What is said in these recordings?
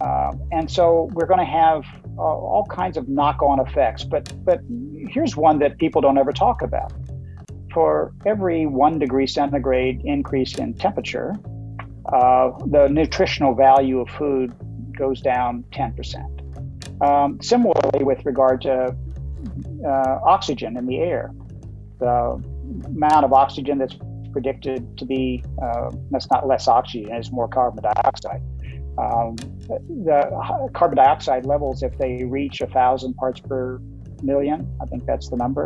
Uh, and so we're going to have uh, all kinds of knock-on effects. But but here's one that people don't ever talk about. For every one degree centigrade increase in temperature, uh, the nutritional value of food goes down 10%. Um, similarly, with regard to uh, oxygen in the air, the amount of oxygen that's predicted to be uh, that's not less oxygen, it's more carbon dioxide. Um, the carbon dioxide levels, if they reach a thousand parts per million, I think that's the number.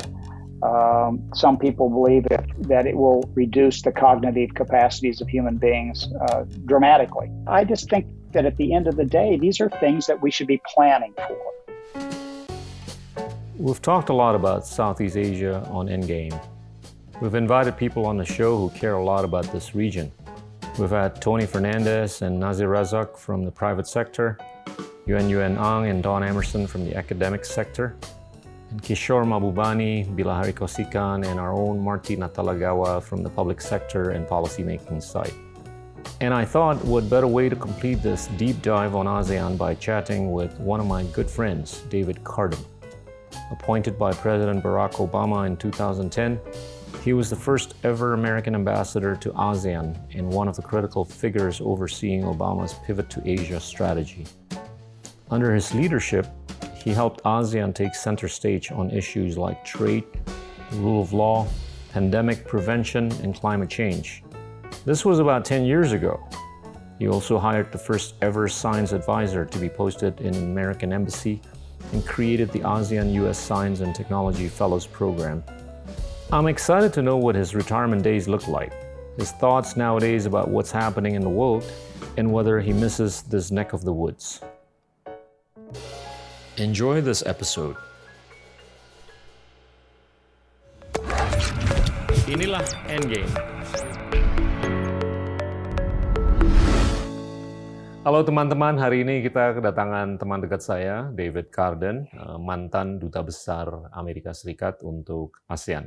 Um, some people believe if, that it will reduce the cognitive capacities of human beings uh, dramatically. I just think that at the end of the day, these are things that we should be planning for. We've talked a lot about Southeast Asia on Endgame. We've invited people on the show who care a lot about this region. We've had Tony Fernandez and Nazir Razak from the private sector, Yuen Yuen Ang and Don Emmerson from the academic sector, and Kishore Mahbubani, Bilahari Kausikan, and our own Marty Natalegawa from the public sector and policymaking side. And I thought what better way to complete this deep dive on ASEAN by chatting with one of my good friends, David Carden. Appointed by President Barack Obama in 2010, he was the first ever American ambassador to ASEAN and one of the critical figures overseeing Obama's pivot to Asia strategy. Under his leadership, he helped ASEAN take center stage on issues like trade, rule of law, pandemic prevention, and climate change. This was about 10 years ago. He also hired the first ever science advisor to be posted in an American embassy and created the ASEAN US Science and Technology Fellows Program I'm excited to know what his retirement days look like, his thoughts nowadays about what's happening in the world, and whether he misses this neck of the woods. Enjoy this episode. Inilah Endgame. Halo teman-teman, hari ini kita kedatangan teman dekat saya, David Carden, eh, mantan duta besar Amerika Serikat untuk ASEAN.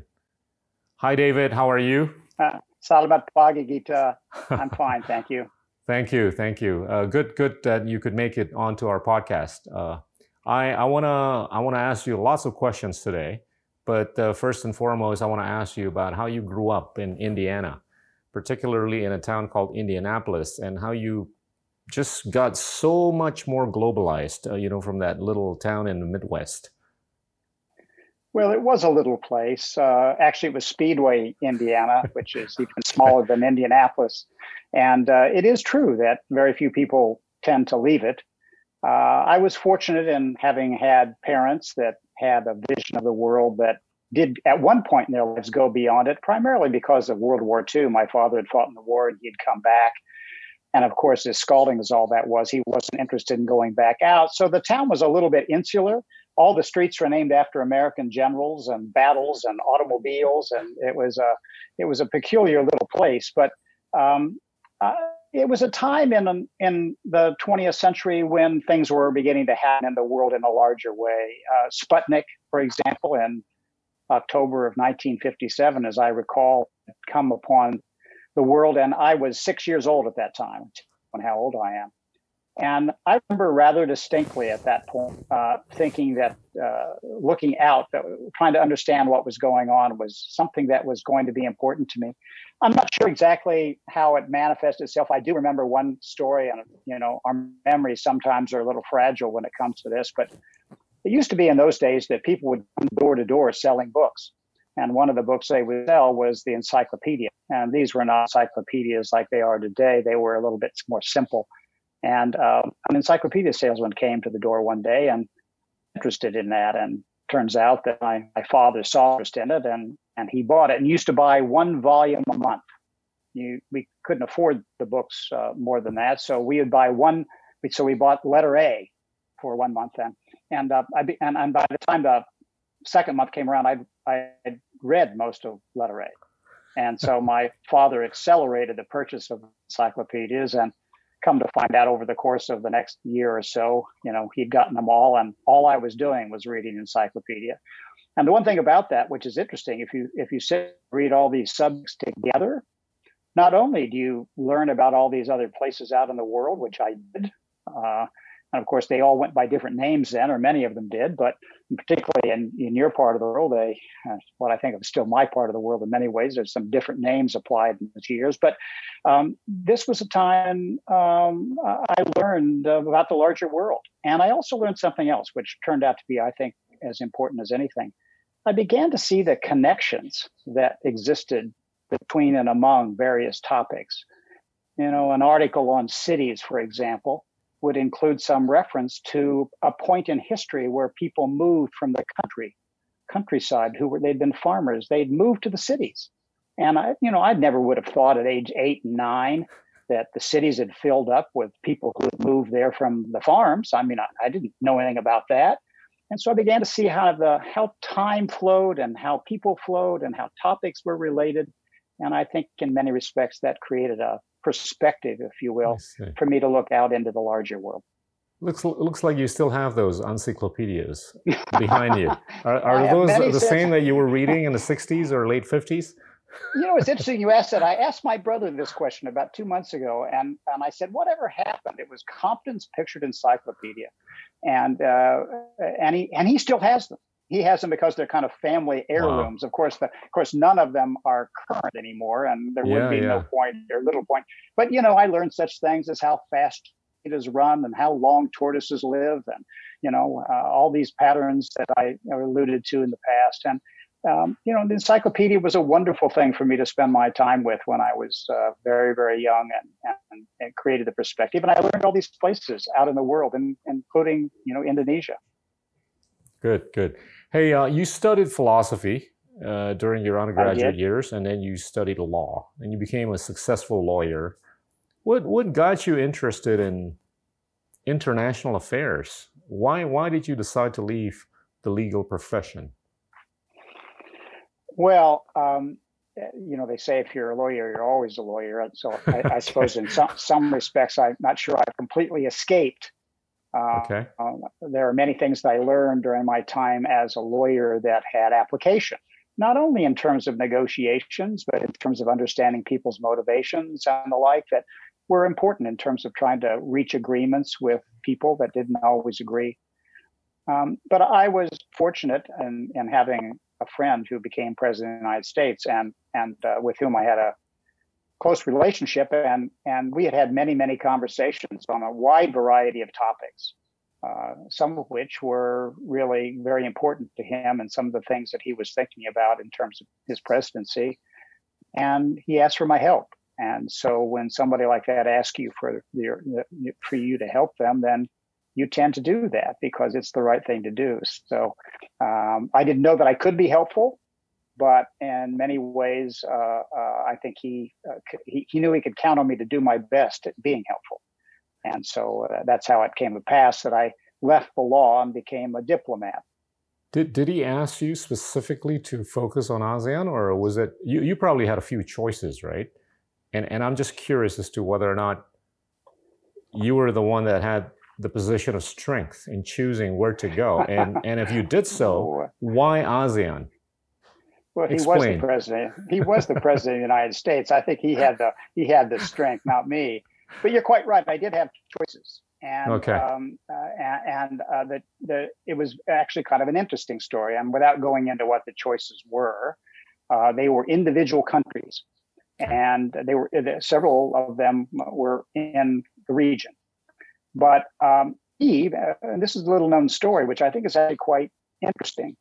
Hi, David. How are you? Uh, Salamat pagi, Gita. I'm fine, thank you. Thank you, thank you. Uh, good, good that you could make it onto our podcast. Uh, I, I wanna, I wanna ask you lots of questions today, but uh, first and foremost, I wanna ask you about how you grew up in Indiana, particularly in a town called Indianapolis, and how you just got so much more globalized, uh, you know, from that little town in the Midwest. Well, it was a little place. Uh, actually, it was Speedway, Indiana, which is even smaller than Indianapolis. And uh, it is true that very few people tend to leave it. Uh, I was fortunate in having had parents that had a vision of the world that did at one point in their lives go beyond it, primarily because of World War II. My father had fought in the war and he'd come back. And of course, as scalding as all that was, he wasn't interested in going back out. So the town was a little bit insular all the streets were named after American generals and battles and automobiles, and it was a it was a peculiar little place. But um, uh, it was a time in in the 20th century when things were beginning to happen in the world in a larger way. Uh, Sputnik, for example, in October of 1957, as I recall, come upon the world, and I was six years old at that time. On how old I am. And I remember rather distinctly at that point uh, thinking that uh, looking out, that trying to understand what was going on was something that was going to be important to me. I'm not sure exactly how it manifested itself. I do remember one story, and you know, our memories sometimes are a little fragile when it comes to this. But it used to be in those days that people would come door to door selling books, and one of the books they would sell was the encyclopedia. And these were not encyclopedias like they are today; they were a little bit more simple and uh, an encyclopedia salesman came to the door one day and interested in that. And turns out that my, my father saw interest in it and, and he bought it and used to buy one volume a month. You, we couldn't afford the books uh, more than that. So we would buy one. So we bought letter A for one month then. And, uh, I be, and, and by the time the second month came around, I'd, I'd read most of letter A. And so my father accelerated the purchase of encyclopedias and come to find out over the course of the next year or so, you know, he'd gotten them all, and all I was doing was reading encyclopedia. And the one thing about that, which is interesting, if you if you sit read all these subjects together, not only do you learn about all these other places out in the world, which I did, uh, And of course, they all went by different names then, or many of them did. But particularly in, in your part of the world, they, uh, what I think of still my part of the world in many ways, there's some different names applied in the years. But um, this was a time um, I learned about the larger world. And I also learned something else, which turned out to be, I think, as important as anything. I began to see the connections that existed between and among various topics. You know, an article on cities, for example, would include some reference to a point in history where people moved from the country, countryside, who were they'd been farmers, they'd moved to the cities. And I, you know, I never would have thought at age eight and nine that the cities had filled up with people who had moved there from the farms. I mean, I, I didn't know anything about that. And so I began to see how the how time flowed and how people flowed and how topics were related. And I think in many respects that created a perspective, if you will, for me to look out into the larger world. Looks looks like you still have those encyclopedias behind you. Are, are those the same that you were reading in the 60s or late 50s? You know, it's interesting you asked that. I asked my brother this question about two months ago, and, and I said, Whatever happened? It was Compton's Pictured Encyclopedia. And uh, and he and he still has them he has them because they're kind of family heirlooms. Wow. Of course, the, of course, none of them are current anymore, and there yeah, would be yeah. no point or little point. But you know, I learned such things as how fast it is run and how long tortoises live, and you know, uh, all these patterns that I alluded to in the past. And um, you know, the encyclopedia was a wonderful thing for me to spend my time with when I was uh, very, very young, and, and, and created the perspective. And I learned all these places out in the world, and including you know Indonesia. Good, good. Hey, uh, you studied philosophy uh, during your undergraduate years, and then you studied law, and you became a successful lawyer. What what got you interested in international affairs? Why why did you decide to leave the legal profession? Well, um, you know, they say if you're a lawyer, you're always a lawyer. So I, I suppose in some some respects, I'm not sure I completely escaped uh, okay. Uh, there are many things that I learned during my time as a lawyer that had application, not only in terms of negotiations, but in terms of understanding people's motivations and the like that were important in terms of trying to reach agreements with people that didn't always agree. Um, but I was fortunate in, in having a friend who became president of the United States and, and uh, with whom I had a close relationship, and and we had had many many conversations on a wide variety of topics, uh, some of which were really very important to him, and some of the things that he was thinking about in terms of his presidency. And he asked for my help. And so when somebody like that asks you for your, for you to help them, then you tend to do that because it's the right thing to do. So um, I didn't know that I could be helpful, but in many ways, uh, uh, I think he, uh, he, he knew he could count on me to do my best at being helpful, and so uh, that's how it came to pass that I left the law and became a diplomat. Did did he ask you specifically to focus on ASEAN, or was it you? You probably had a few choices, right? And and I'm just curious as to whether or not you were the one that had the position of strength in choosing where to go, and and if you did so, why ASEAN? Well, he Explain. was the president. He was the president of the United States. I think he had the he had the strength, not me. But you're quite right. I did have choices, and okay. um, uh, and, uh, the the it was actually kind of an interesting story. And without going into what the choices were, uh, they were individual countries, and they were several of them were in the region. But um, Eve, uh, and this is a little known story, which I think is actually quite interesting.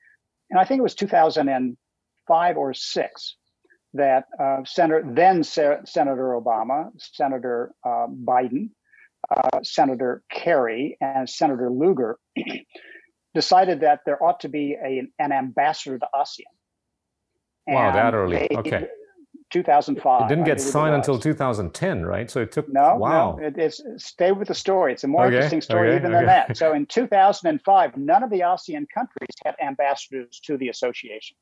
And I think it was 2000 and five or six that uh, Senator, then Senator Obama, Senator uh, Biden, uh, Senator Kerry, and Senator Lugar decided that there ought to be a, an ambassador to ASEAN. Wow, that early. They, okay. 2005. It didn't get signed until 2010, right? So it took. No, wow. No, it, it's stay with the story. It's a more okay, interesting story okay, even okay. than that. So in 2005, none of the ASEAN countries had ambassadors to the association.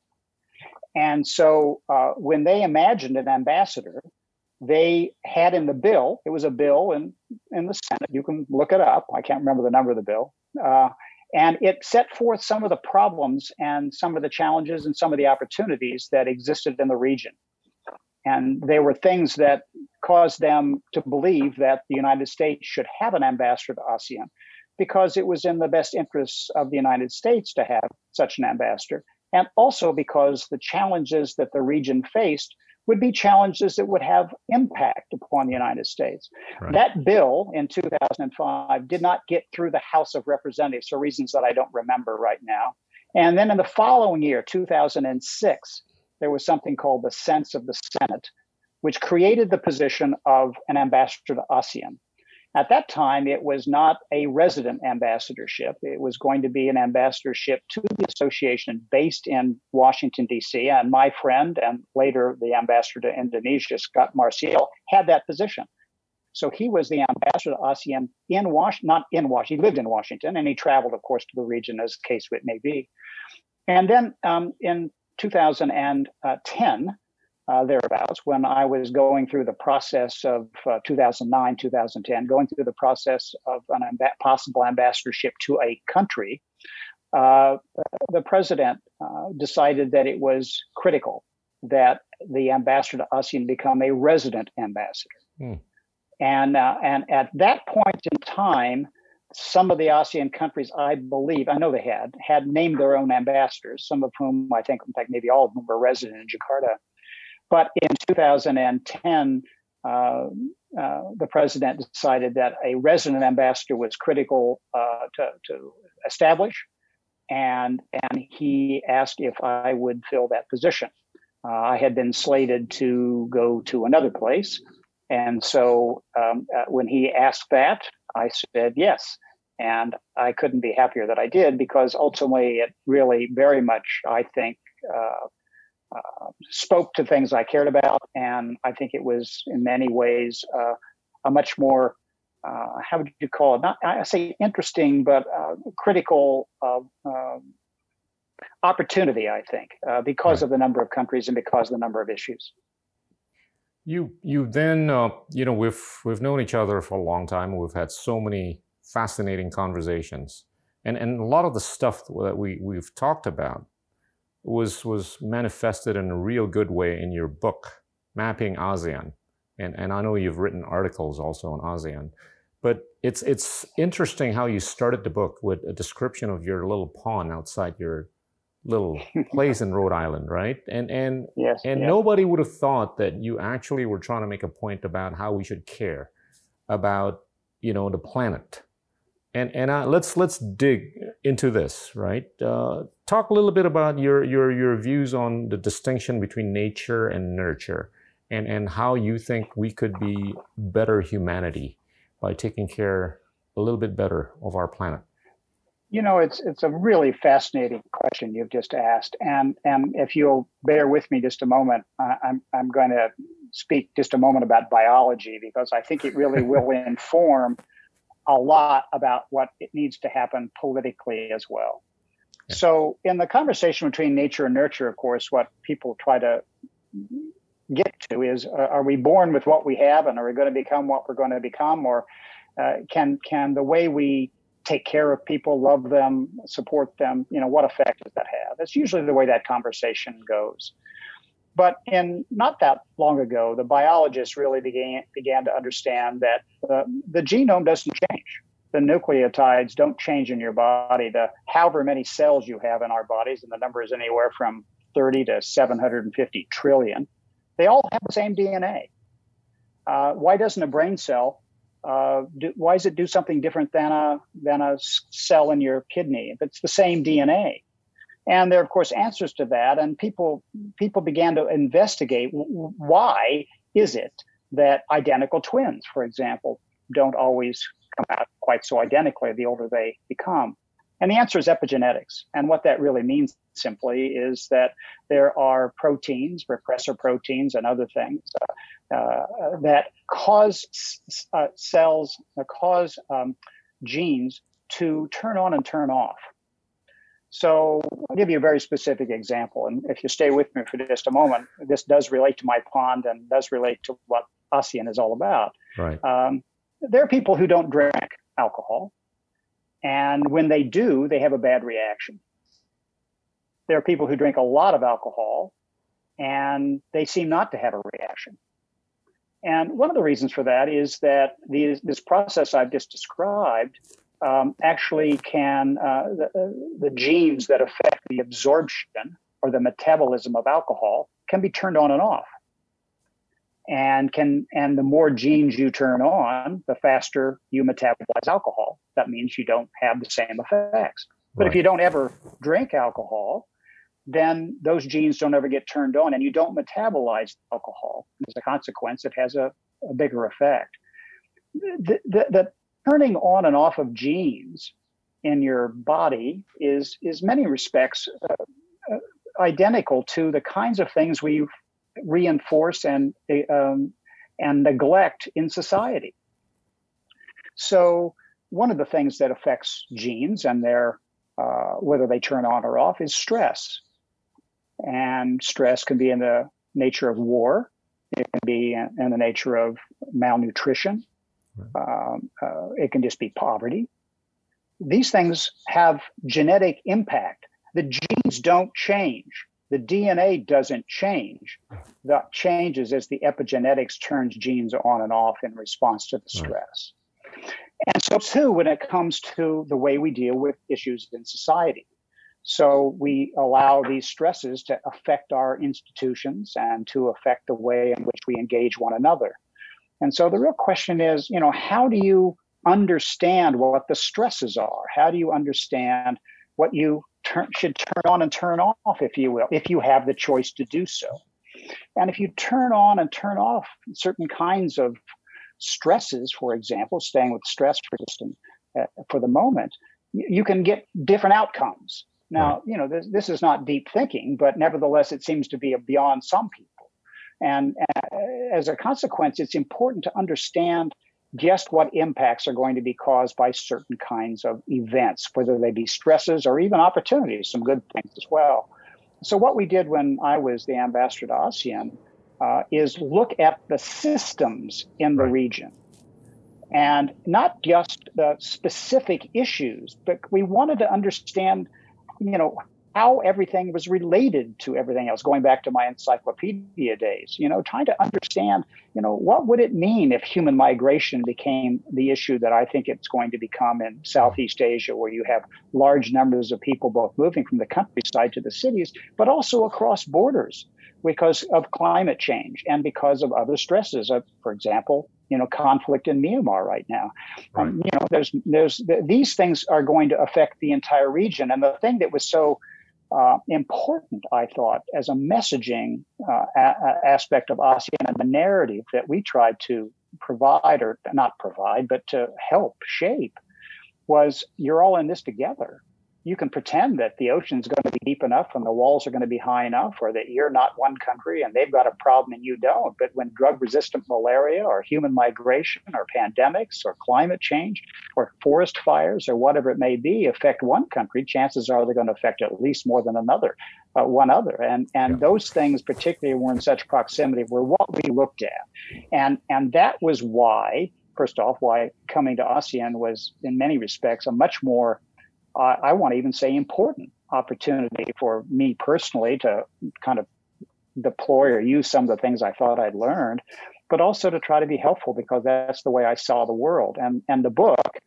And so uh, when they imagined an ambassador, they had in the bill, it was a bill in, in the Senate, you can look it up. I can't remember the number of the bill. Uh, and it set forth some of the problems and some of the challenges and some of the opportunities that existed in the region. And they were things that caused them to believe that the United States should have an ambassador to ASEAN. because it was in the best interests of the United States to have such an ambassador, and also because the challenges that the region faced would be challenges that would have impact upon the United States. Right. That bill in 2005 did not get through the House of Representatives for reasons that I don't remember right now. And then in the following year, 2006, there was something called the Sense of the Senate, which created the position of an ambassador to ASEAN. At that time, it was not a resident ambassadorship. It was going to be an ambassadorship to the association based in Washington, D.C. And my friend and later the ambassador to Indonesia, Scott Marciel, had that position. So he was the ambassador to ASEAN in Washington, not in Washington, he lived in Washington, and he traveled, of course, to the region as case it may be. And then um, in 2010, uh, thereabouts, when I was going through the process of uh, 2009, 2010, going through the process of an amb- possible ambassadorship to a country, uh, the president uh, decided that it was critical that the ambassador to ASEAN become a resident ambassador. Hmm. And, uh, and at that point in time, some of the ASEAN countries, I believe, I know they had, had named their own ambassadors, some of whom I think, in fact, maybe all of them were resident in Jakarta. But in 2010, uh, uh, the president decided that a resident ambassador was critical uh, to, to, establish, and and he asked if I would fill that position. Uh, I had been slated to go to another place, and so um, uh, when he asked that, I said yes. And I couldn't be happier that I did because ultimately it really very much, I think, uh, uh, spoke to things I cared about, and I think it was in many ways uh, a much more uh, how would you call it? Not I say interesting, but uh, critical um, opportunity. I think uh, because of the number of countries and because of the number of issues. You you then you know we've we've known each other for a long time. We've had so many fascinating conversations, and and a lot of the stuff that we we've talked about was was manifested in a real good way in your book, Mapping ASEAN. And, and I know you've written articles also on ASEAN. But it's it's interesting how you started the book with a description of your little pond outside your little place in Rhode Island, right? And and yes, and yes. nobody would have thought that you actually were trying to make a point about how we should care about you know the planet and and uh, let's let's dig into this, right? Uh, talk a little bit about your your your views on the distinction between nature and nurture, and and how you think we could be better humanity by taking care a little bit better of our planet. You know, it's it's a really fascinating question you've just asked, and and if you'll bear with me just a moment, I'm I'm going to speak just a moment about biology because I think it really will inform a lot about what it needs to happen politically as well. Yeah. So, in the conversation between nature and nurture, of course, what people try to get to is: uh, Are we born with what we have, and are we going to become what we're going to become, or uh, can can the way we take care of people, love them, support them, you know, what effect does that have? That's usually the way that conversation goes. But in not that long ago, the biologists really began began to understand that uh, the genome doesn't change. The nucleotides don't change in your body. The however many cells you have in our bodies, and the number is anywhere from 30 to 750 trillion, they all have the same DNA. Uh, why doesn't a brain cell? Uh, do, why does it do something different than a than a cell in your kidney if it's the same DNA? And there are of course answers to that. And people people began to investigate why is it that identical twins for example don't always come out quite so identically the older they become? And the answer is epigenetics. And what that really means simply is that there are proteins repressor proteins and other things uh, uh, that cause uh, cells cause um, genes to turn on and turn off so I'll give you a very specific example. And if you stay with me for just a moment, this does relate to my pond and does relate to what ASEAN is all about. Right. Um, there are people who don't drink alcohol. And when they do, they have a bad reaction. There are people who drink a lot of alcohol and they seem not to have a reaction. And one of the reasons for that is that these, this process I've just described um, actually can uh, the, uh, the genes that affect the absorption or the metabolism of alcohol can be turned on and off. And can and the more genes you turn on the faster you metabolize alcohol. That means you don't have the same effects. But right. if you don't ever drink alcohol then those genes don't ever get turned on and you don't metabolize alcohol. As a consequence it has a, a bigger effect. The, the, the turning on and off of genes in your body is is many respects uh, uh, identical to the kinds of things we reinforce and um, and neglect in society. So one of the things that affects genes and their uh, whether they turn on or off is stress, and stress can be in the nature of war. It can be in, in the nature of malnutrition. Um, uh, it can just be poverty. These things have genetic impact. The genes don't change. The DNA doesn't change. That changes as the epigenetics turns genes on and off in response to the stress. Right. And so, too, when it comes to the way we deal with issues in society. So, we allow these stresses to affect our institutions and to affect the way in which we engage one another. And so the real question is, you know, how do you understand what the stresses are? How do you understand what you turn, should turn on and turn off, if you will, if you have the choice to do so? And if you turn on and turn off certain kinds of stresses, for example, staying with stress for just uh, for the moment, you can get different outcomes. Now, you know, this, this is not deep thinking, but nevertheless, it seems to be beyond some people. And uh, as a consequence, it's important to understand just what impacts are going to be caused by certain kinds of events, whether they be stresses or even opportunities, some good things as well. So, what we did when I was the ambassador to ASEAN uh, is look at the systems in the right. region and not just the specific issues, but we wanted to understand, you know, how everything was related to everything else going back to my encyclopedia days you know trying to understand you know what would it mean if human migration became the issue that i think it's going to become in southeast asia where you have large numbers of people both moving from the countryside to the cities but also across borders because of climate change and because of other stresses of, for example you know conflict in Myanmar right now. Right. Um, you know, there's there's these things are going to affect the entire region. And the thing that was so uh, important, I thought, as a messaging uh, a- aspect of ASEAN and the narrative that we tried to provide, or not provide, but to help shape, was you're all in this together you can pretend that the ocean's going to be deep enough and the walls are going to be high enough or that you're not one country and they've got a problem and you don't. But when drug resistant malaria or human migration or pandemics or climate change or forest fires or whatever it may be affect one country, chances are they're going to affect at least more than another, uh, one other. And, and yeah. those things, particularly were in such proximity, were what we looked at. And, and that was why, first off, why coming to ASEAN was in many respects a much more uh, I want to even say important opportunity for me personally to kind of deploy or use some of the things I thought I'd learned, but also to try to be helpful because that's the way I saw the world. And and the book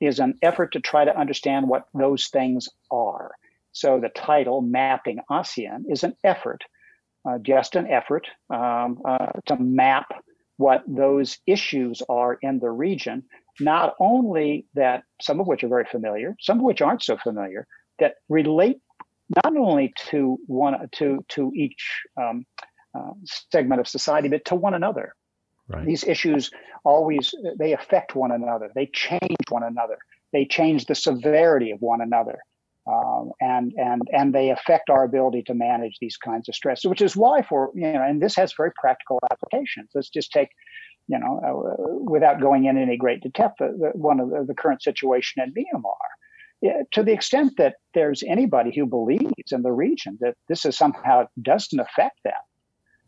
is an effort to try to understand what those things are. So the title, Mapping ASEAN, is an effort, uh, just an effort um, uh, to map what those issues are in the region not only that some of which are very familiar, some of which aren't so familiar, that relate not only to one to to each um, uh, segment of society, but to one another. Right. These issues always they affect one another. They change one another. They change the severity of one another, um, and and and they affect our ability to manage these kinds of stress. Which is why, for you know, and this has very practical applications. Let's just take you know, uh, without going in any great depth, the, the, one of the, the, current situation in Myanmar. Yeah, to the extent that there's anybody who believes in the region that this is somehow doesn't affect them,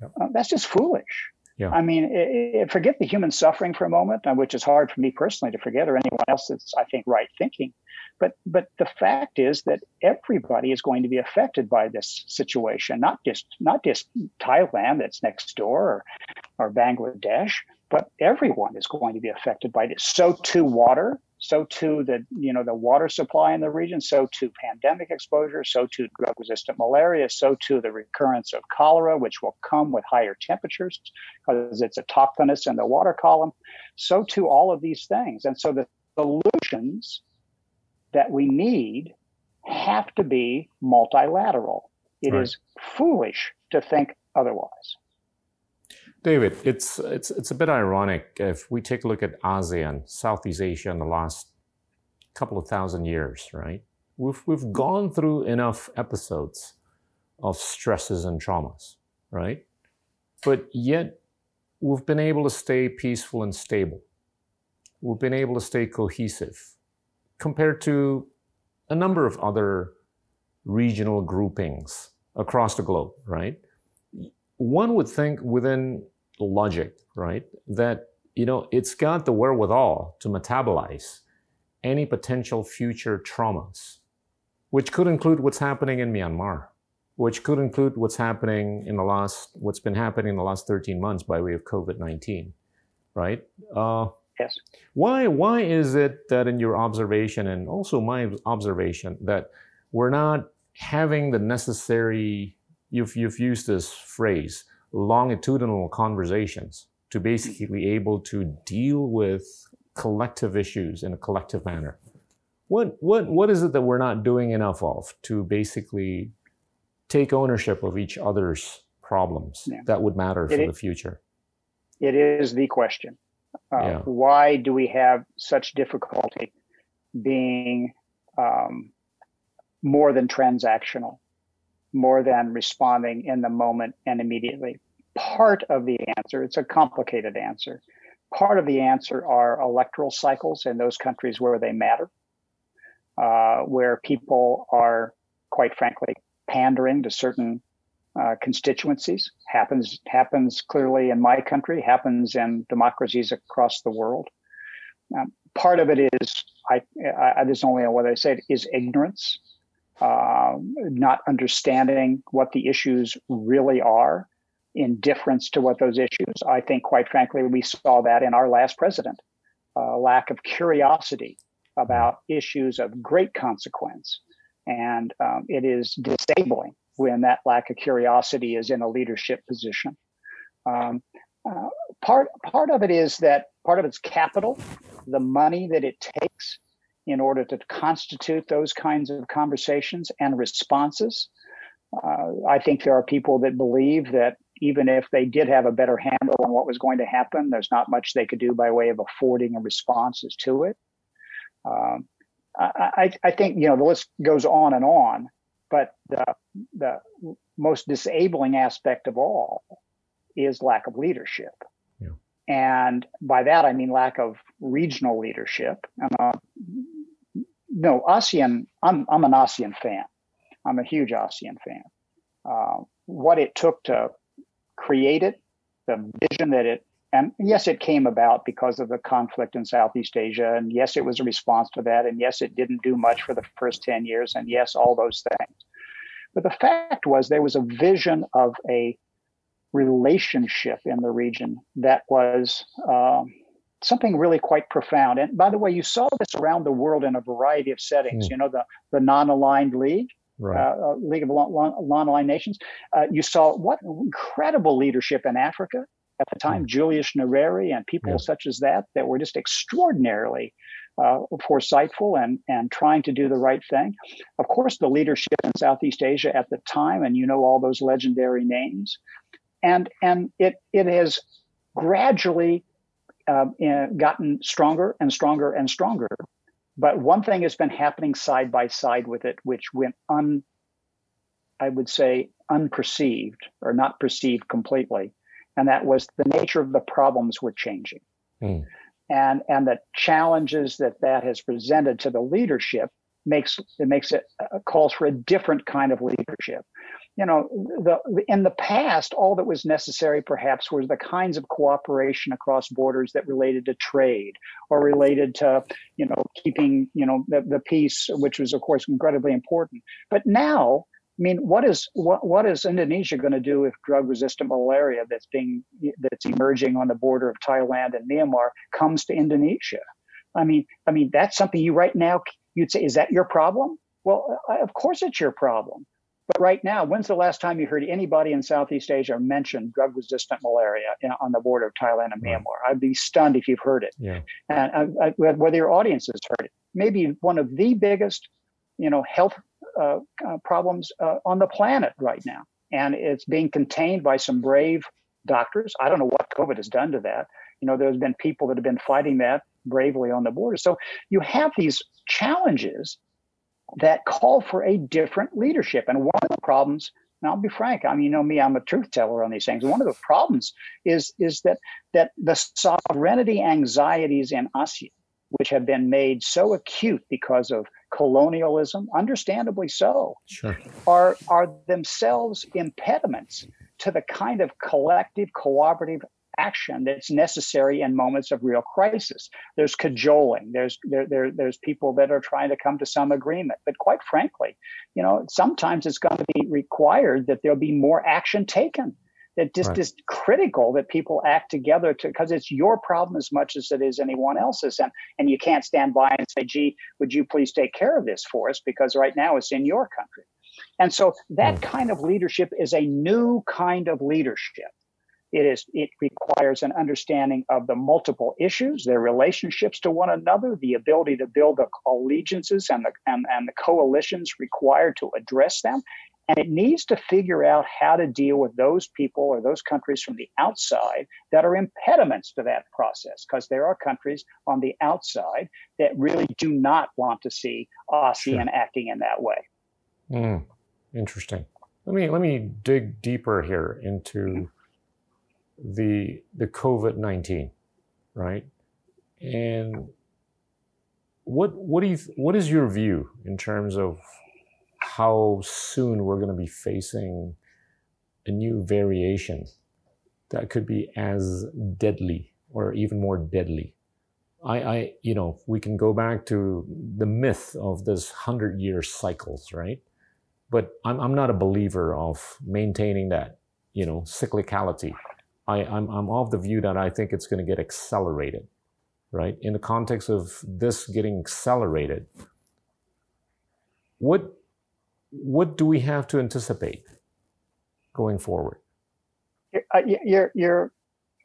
yep. uh, that's just foolish. Yeah. I mean, it, it, forget the human suffering for a moment, uh, which is hard for me personally to forget, or anyone else that's I think right thinking. But but the fact is that everybody is going to be affected by this situation, not just not just Thailand that's next door or, or Bangladesh, but everyone is going to be affected by this. So too water, so too the you know the water supply in the region, so too pandemic exposure, so too drug-resistant malaria, so too the recurrence of cholera, which will come with higher temperatures because it's autochthonous in the water column, so too all of these things. And so the solutions that we need have to be multilateral. It right. is foolish to think otherwise. David, it's it's it's a bit ironic if we take a look at ASEAN, Southeast Asia, in the last couple of thousand years, right? We've we've gone through enough episodes of stresses and traumas, right? But yet we've been able to stay peaceful and stable. We've been able to stay cohesive compared to a number of other regional groupings across the globe, right? One would think within logic, right? That, you know, it's got the wherewithal to metabolize any potential future traumas, which could include what's happening in Myanmar, which could include what's happening in the last, what's been happening in the last 13 months by way of COVID 19, right? Uh, yes. Why, why is it that in your observation and also my observation that we're not having the necessary, you've, you've used this phrase, longitudinal conversations to basically able to deal with collective issues in a collective manner. What, what, what is it that we're not doing enough of to basically take ownership of each other's problems yeah. that would matter for the future? It is the question. Uh, yeah. Why do we have such difficulty being um, more than transactional? more than responding in the moment and immediately. Part of the answer, it's a complicated answer. Part of the answer are electoral cycles in those countries where they matter, uh, where people are, quite frankly, pandering to certain uh, constituencies. happens happens clearly in my country. Happens in democracies across the world. Um, part of it is I, I, there's only one way I said is ignorance uh, not understanding what the issues really are, indifference to what those issues. I think, quite frankly, we saw that in our last president. Uh, lack of curiosity about issues of great consequence, and um, it is disabling when that lack of curiosity is in a leadership position. Um, uh, part part of it is that part of it's capital, the money that it takes in order to constitute those kinds of conversations and responses. Uh, I think there are people that believe that even if they did have a better handle on what was going to happen, there's not much they could do by way of affording responses to it. Um, I, I, think you know the list goes on and on, but the, the most disabling aspect of all is lack of leadership. And by that, I mean lack of regional leadership. Uh, no, ASEAN, I'm, I'm an ASEAN fan. I'm a huge ASEAN fan. Uh, what it took to create it, the vision that it, and yes, it came about because of the conflict in Southeast Asia. And yes, it was a response to that. And yes, it didn't do much for the first 10 years. And yes, all those things. But the fact was, there was a vision of a relationship in the region that was um, something really quite profound. And by the way, you saw this around the world in a variety of settings. Mm. You know, the, the non aligned league. Right. Uh, uh, League of Non-Aligned Nations. Uh, you saw what incredible leadership in Africa at the time, mm. Julius Nyerere and people yeah. such as that, that were just extraordinarily uh, foresightful and and trying to do the right thing. Of course, the leadership in Southeast Asia at the time, and you know all those legendary names and and it it has gradually uh, gotten stronger and stronger and stronger. But one thing has been happening side by side with it, which went un, I would say, unperceived or not perceived completely, and that was the nature of the problems were changing, mm. and and the challenges that that has presented to the leadership makes it makes it uh, calls for a different kind of leadership you know, the, in the past, all that was necessary perhaps was the kinds of cooperation across borders that related to trade or related to, you know, keeping, you know, the, the peace, which was, of course, incredibly important. But now, I mean, what is what what is Indonesia going to do if drug-resistant malaria that's being that's emerging on the border of Thailand and Myanmar comes to Indonesia? I mean, I mean that's something you right now you'd say is that your problem? Well, uh, of course it's your problem. But right now, when's the last time you heard anybody in Southeast Asia mention drug resistant malaria on the border of Thailand and Myanmar? I'd be stunned if you've heard it. Yeah. And I, I, whether your audience has heard it, maybe one of the biggest, you know, health uh, uh, problems uh, on the planet right now. And it's being contained by some brave doctors. I don't know what COVID has done to that. You know, there's been people that have been fighting that bravely on the border. So you have these challenges that call for a different leadership. And one of the problems, and I'll be frank, I mean, you know me, I'm a truth teller on these things. One of the problems is is that that the sovereignty anxieties in ASEAN, which have been made so acute because of colonialism, understandably so, sure. are are themselves impediments to the kind of collective cooperative action that's necessary in moments of real crisis. There's cajoling. There's there, there there's people that are trying to come to some agreement. But quite frankly, you know, sometimes it's going to be required that there'll be more action taken. That just right. is critical that people act together to because it's your problem as much as it is anyone else's. And and you can't stand by and say, gee, would you please take care of this for us? Because right now it's in your country. And so that mm. kind of leadership is a new kind of leadership it is it requires an understanding of the multiple issues, their relationships to one another, the ability to build the allegiances and the and, and the coalitions required to address them. And it needs to figure out how to deal with those people or those countries from the outside that are impediments to that process, because there are countries on the outside that really do not want to see ASEAN sure. acting in that way. Mm, interesting. Let me let me dig deeper here into the the COVID nineteen, right? And what what do you what is your view in terms of how soon we're going to be facing a new variation that could be as deadly or even more deadly? I, I you know we can go back to the myth of this hundred year cycles, right? But I'm I'm not a believer of maintaining that you know cyclicality I, I'm, I'm of the view that I think it's going to get accelerated, right? In the context of this getting accelerated, what, what do we have to anticipate going forward? Uh, you're, you're,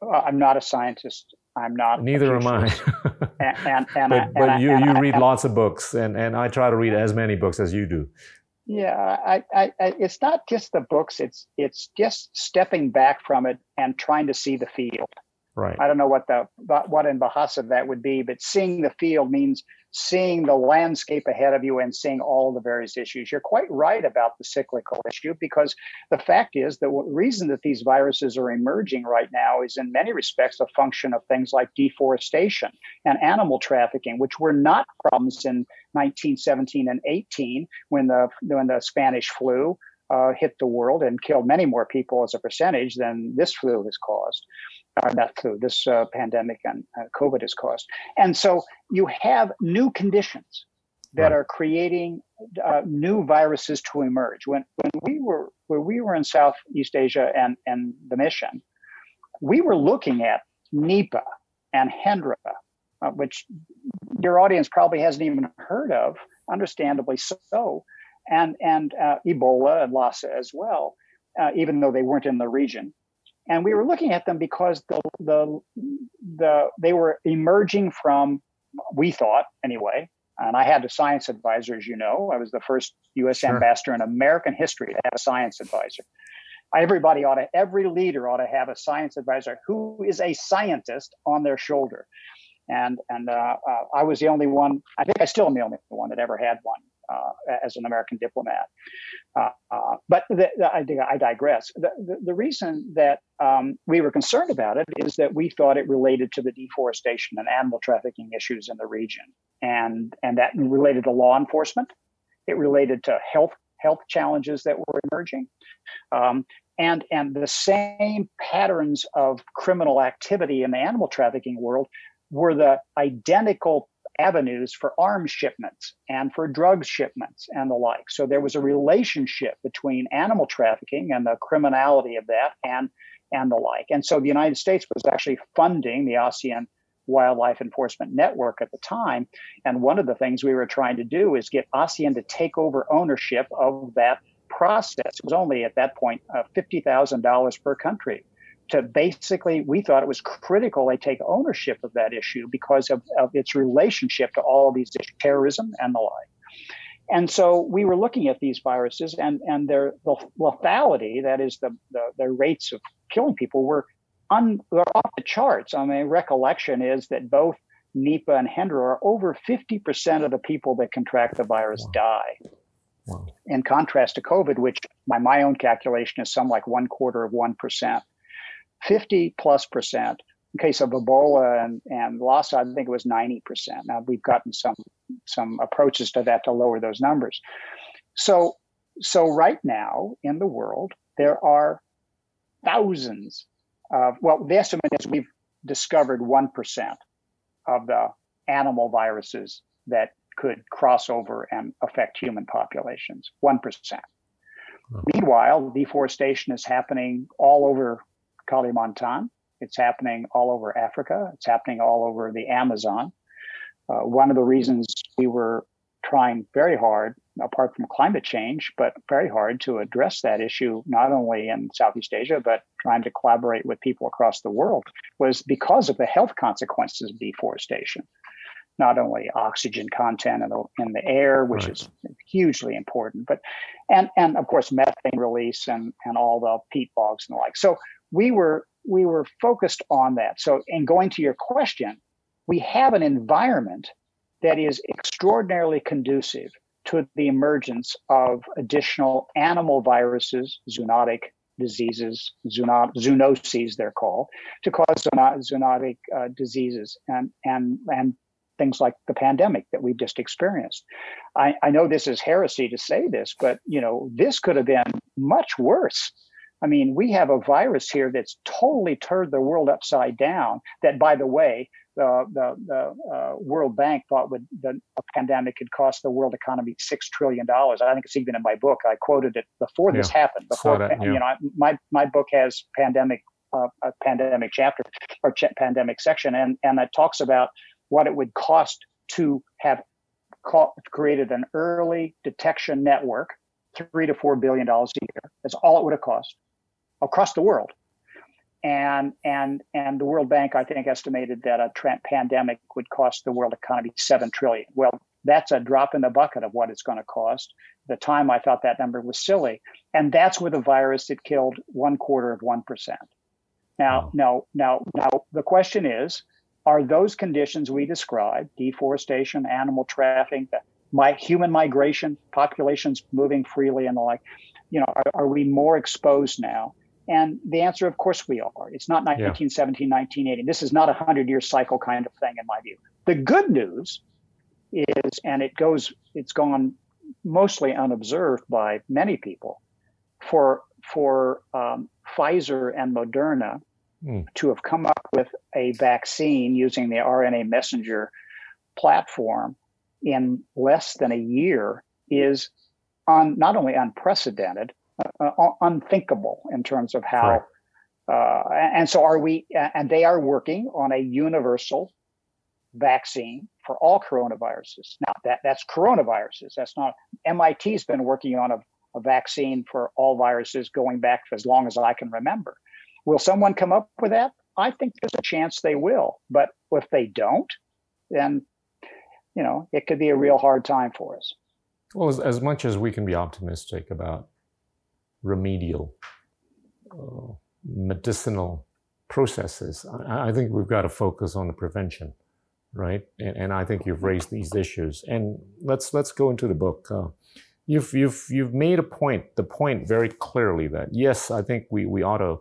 uh, I'm not a scientist. I'm not. Neither am I. and, and, and, but, but you, you read lots of books, and, and I try to read as many books as you do. Yeah, I, I, I, it's not just the books. It's it's just stepping back from it and trying to see the field. Right. I don't know what the what in Bahasa that would be, but seeing the field means seeing the landscape ahead of you and seeing all the various issues. You're quite right about the cyclical issue because the fact is that the reason that these viruses are emerging right now is in many respects a function of things like deforestation and animal trafficking, which were not problems in 1917 and 18 when the when the Spanish flu uh, hit the world and killed many more people as a percentage than this flu has caused uh, not flu, this uh, pandemic and uh, COVID has caused. And so you have new conditions that are creating uh, new viruses to emerge. When when we were when we were in Southeast Asia and and the mission, we were looking at Nipah and Hendra, uh, which your audience probably hasn't even heard of, understandably so, and and uh, Ebola and Lassa as well, even though they weren't in the region and we were looking at them because the the the they were emerging from we thought anyway. And i had a science advisor as you know. I was the first us sure. ambassador in american history to have a science advisor. Everybody ought to every leader ought to have a science advisor who is a scientist on their shoulder. And and uh, uh, i was the only one i think i still am the only one that ever had one as an American diplomat. Uh, uh, but the, the, I, I, digress. The, the, the reason that um, we were concerned about it is that we thought it related to the deforestation and animal trafficking issues in the region, and and that related to law enforcement. It related to health health challenges that were emerging. Um, and, and the same patterns of criminal activity in the animal trafficking world were the identical avenues for arms shipments and for drug shipments and the like. So there was a relationship between animal trafficking and the criminality of that and and the like. And so the United States was actually funding the ASEAN Wildlife Enforcement Network at the time. And one of the things we were trying to do is get ASEAN to take over ownership of that process. It was only at that point uh, $50,000 per country. To basically, we thought it was critical they take ownership of that issue because of, of its relationship to all these issues, terrorism and the like. And so we were looking at these viruses and, and their the lethality, that is the, the, the rates of killing people, were un, they're off the charts. I mean, recollection is that both Nipah and Hendra are over 50% of the people that contract the virus wow. die. Wow. In contrast to COVID, which by my own calculation is some like one quarter of 1%, 50 plus percent. In case of Ebola and, and Lassa, I think it was 90%. Now we've gotten some some approaches to that to lower those numbers. So so right now in the world, there are thousands of well, the estimate is we've discovered one percent of the animal viruses that could cross over and affect human populations. One percent. Meanwhile, deforestation is happening all over Kalimantan. It's happening all over Africa. It's happening all over the Amazon. Uh, one of the reasons we were trying very hard, apart from climate change, but very hard to address that issue, not only in Southeast Asia, but trying to collaborate with people across the world, was because of the health consequences of deforestation. Not only oxygen content in the, in the air, which right. is hugely important, but and and of course methane release and and all the peat bogs and the like. So we were we were focused on that. So in going to your question, we have an environment that is extraordinarily conducive to the emergence of additional animal viruses, zoonotic diseases, zoono- zoonoses they're called, to cause zoonotic uh, diseases and, and, and things like the pandemic that we've just experienced. I, I know this is heresy to say this, but you know this could have been much worse. I mean, we have a virus here that's totally turned the world upside down. That, by the way, the, the, the uh, World Bank thought would the pandemic could cost the world economy six trillion dollars. I think it's even in my book. I quoted it before this yeah, happened. Before that, yeah. you know, my my book has pandemic uh, a pandemic chapter or ch- pandemic section, and and it talks about what it would cost to have created an early detection network, three to four billion dollars a year. That's all it would have cost across the world and and and the World Bank, I think, estimated that a tra- pandemic would cost the world economy seven trillion. Well, that's a drop in the bucket of what it's going to cost. At the time, I thought that number was silly, and that's with a virus that killed one quarter of one percent. Now, now, now, now, the question is: Are those conditions we described, deforestation, animal trafficking, my human migration, populations moving freely, and the like, you know, are, are we more exposed now? And the answer, of course, we are. It's not 1917, yeah. 1980. This is not a 100 year cycle kind of thing, in my view. The good news is, and it goes, it's gone mostly unobserved by many people, for, for um, Pfizer and Moderna mm. to have come up with a vaccine using the RNA messenger platform in less than a year is on, not only unprecedented, uh, uh, unthinkable in terms of how. Uh, and so are we, and they are working on a universal vaccine for all coronaviruses. Now that that's coronaviruses. That's not MIT's been working on a, a vaccine for all viruses going back as long as I can remember. Will someone come up with that? I think there's a chance they will. But if they don't, then you know it could be a real hard time for us. Well, as, as much as we can be optimistic about remedial uh, medicinal processes. I, I, think we've got to focus on the prevention, right? And, and, I think you've raised these issues. And let's let's go into the book. Uh, you've you've you've made a point, the point very clearly that yes, I think we we ought to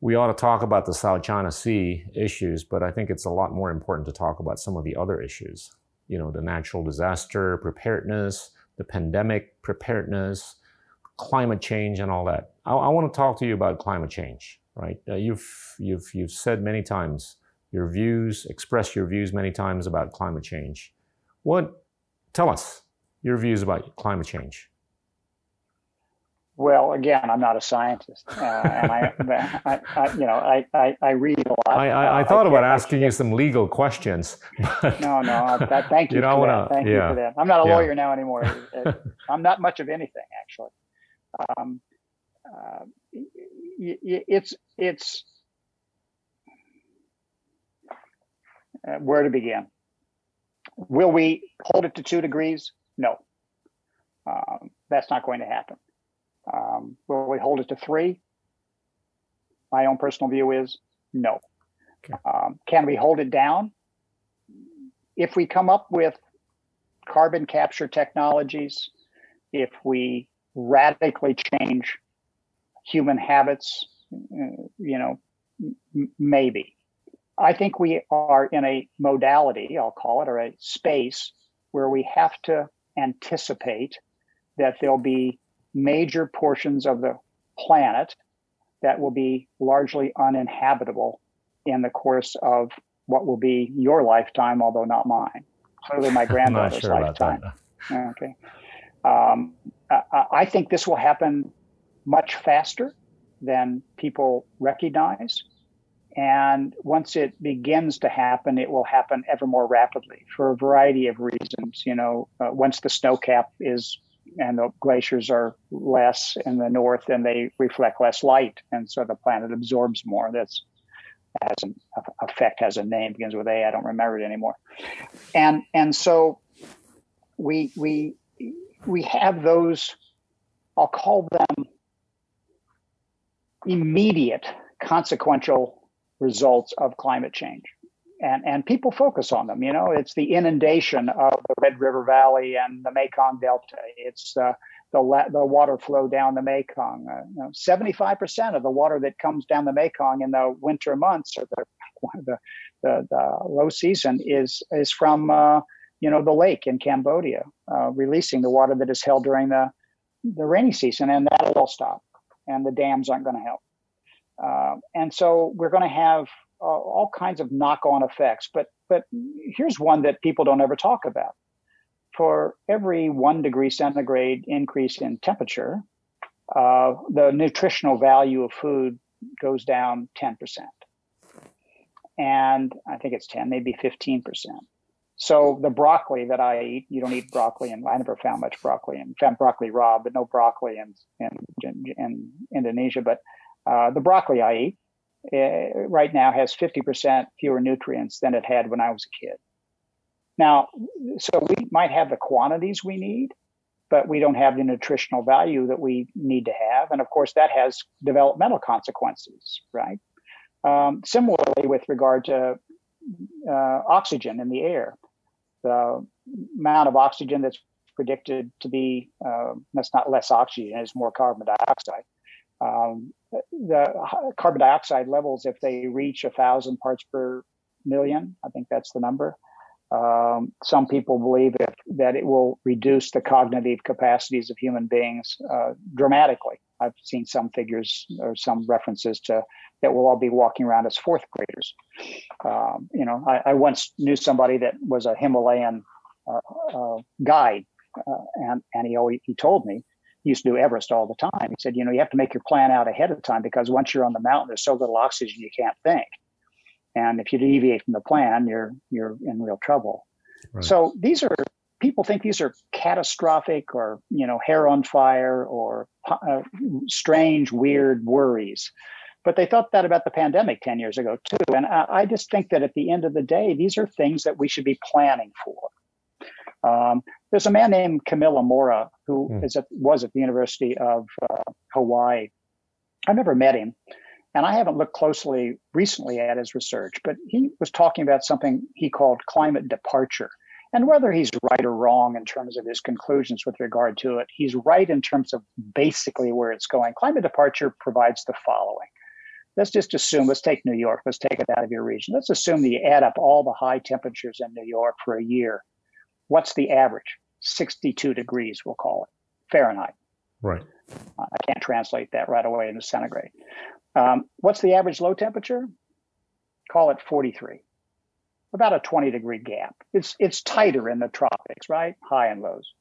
we ought to talk about the South China Sea issues, but I think it's a lot more important to talk about some of the other issues. You know, the natural disaster preparedness, the pandemic preparedness, climate change and all that. I, I want to talk to you about climate change, right? Uh, you've, you've, you've said many times your views, expressed your views many times about climate change. What, tell us your views about climate change. Well, again, I'm not a scientist, uh, and I, I, I, you know, I, I, I read a lot. I, I, I thought about asking you some legal questions. no, no, that, thank you. you know, for that. Thank yeah. you for that. I'm not a yeah. lawyer now anymore. I'm not much of anything, actually. Um, uh, it's it's uh, where to begin. Will we hold it to two degrees? No, um, that's not going to happen. Um, will we hold it to three? My own personal view is no. Okay. Um, can we hold it down? If we come up with carbon capture technologies, if we radically change human habits, uh, you know, m- maybe. I think we are in a modality, I'll call it, or a space where we have to anticipate that there'll be major portions of the planet that will be largely uninhabitable in the course of what will be your lifetime, although not mine. Clearly, my granddaughter's sure lifetime. Okay. Um, I, I think this will happen much faster than people recognize. And once it begins to happen, it will happen ever more rapidly for a variety of reasons. You know, uh, once the snow cap is and the glaciers are less in the north and they reflect less light and so the planet absorbs more that's has an effect has a name begins with a i don't remember it anymore and and so we we we have those i'll call them immediate consequential results of climate change and and people focus on them. You know, it's the inundation of the Red River Valley and the Mekong Delta. It's uh, the the water flow down the Mekong. Uh, you know, 75% of the water that comes down the Mekong in the winter months or the the, the, the low season is is from uh, you know the lake in Cambodia, uh, releasing the water that is held during the the rainy season, and that'll all stop, and the dams aren't going to help. Uh, and so we're going to have uh, all kinds of knock-on effects. But but here's one that people don't ever talk about. For every one degree centigrade increase in temperature, uh, the nutritional value of food goes down 10%. And I think it's 10, maybe 15%. So the broccoli that I eat, you don't eat broccoli, and I never found much broccoli, and found broccoli raw, but no broccoli in in, in Indonesia. But uh, the broccoli I eat uh, right now has 50% fewer nutrients than it had when I was a kid. Now, so we might have the quantities we need, but we don't have the nutritional value that we need to have. And of course, that has developmental consequences, right? Um, similarly, with regard to uh, oxygen in the air, the amount of oxygen that's predicted to be uh, that's not less oxygen, it's more carbon dioxide. Um, the carbon dioxide levels, if they reach a thousand parts per million, I think that's the number. Um, some people believe if, that it will reduce the cognitive capacities of human beings uh, dramatically. I've seen some figures or some references to that we'll all be walking around as fourth graders. Um, you know, I, I, once knew somebody that was a Himalayan uh, uh, guide, uh, and and he always he told me he used to do Everest all the time. He said, you know, you have to make your plan out ahead of time because once you're on the mountain, there's so little oxygen you can't think. And if you deviate from the plan, you're you're in real trouble. Right. So these are people think these are catastrophic or you know hair on fire or uh, strange weird worries but they thought that about the pandemic 10 years ago too and I, I, just think that at the end of the day these are things that we should be planning for um, there's a man named Camilo Mora who mm. is at, was at the University of uh, Hawaii. I never met him, and I haven't looked closely recently at his research, but he was talking about something he called climate departure. And whether he's right or wrong in terms of his conclusions with regard to it, he's right in terms of basically where it's going. Climate departure provides the following. Let's just assume, let's take New York, let's take it out of your region. Let's assume that you add up all the high temperatures in New York for a year what's the average? 62 degrees, we'll call it Fahrenheit. Right. Uh, I can't translate that right away into centigrade. Um, what's the average low temperature? Call it 43. About a 20 degree gap. It's it's tighter in the tropics, right? High and lows.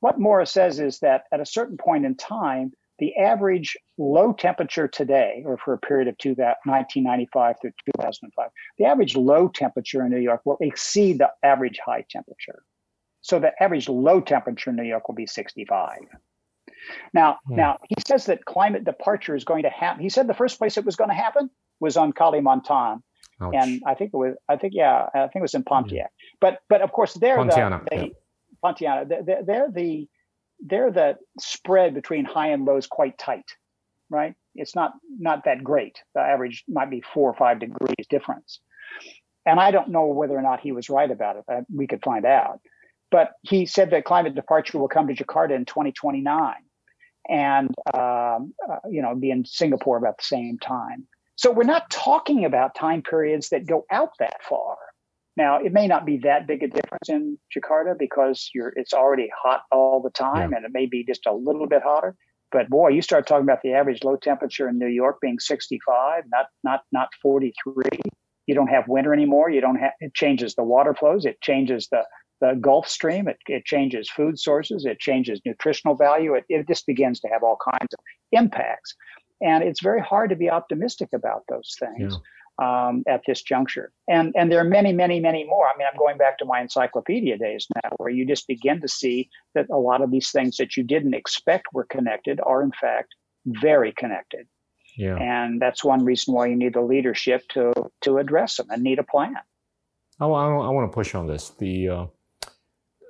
What Morris says is that at a certain point in time, the average low temperature today, or for a period of 1995 through 2005, the average low temperature in New York will exceed the average high temperature. So the average low temperature in New York will be 65. Now, hmm. now he says that climate departure is going to happen. He said the first place it was going to happen was on Kalimantan, Ouch. and I think it was. I think yeah, I think it was in Pontiac. Yeah. But but of course they're Pontianak, the, they, yeah. Pontianak. They're, they're the they're the spread between high and lows quite tight, right? It's not not that great. The average might be four or five degrees difference. And I don't know whether or not he was right about it. We could find out. But he said that climate departure will come to Jakarta in 2029 and um, uh, you know be in Singapore about the same time. So we're not talking about time periods that go out that far. Now it may not be that big a difference in Jakarta because you're it's already hot all the time, yeah. and it may be just a little bit hotter. But boy, you start talking about the average low temperature in New York being 65, not not not 43. You don't have winter anymore. You don't have it changes the water flows. It changes the the Gulf Stream. It, it changes food sources. It changes nutritional value. It, it just begins to have all kinds of impacts. And it's very hard to be optimistic about those things yeah. um, at this juncture. And, and there are many, many, many more. I mean, I'm going back to my encyclopedia days now, where you just begin to see that a lot of these things that you didn't expect were connected are, in fact, very connected. Yeah. And that's one reason why you need the leadership to to address them and need a plan. I, I, I want to push on this. The uh,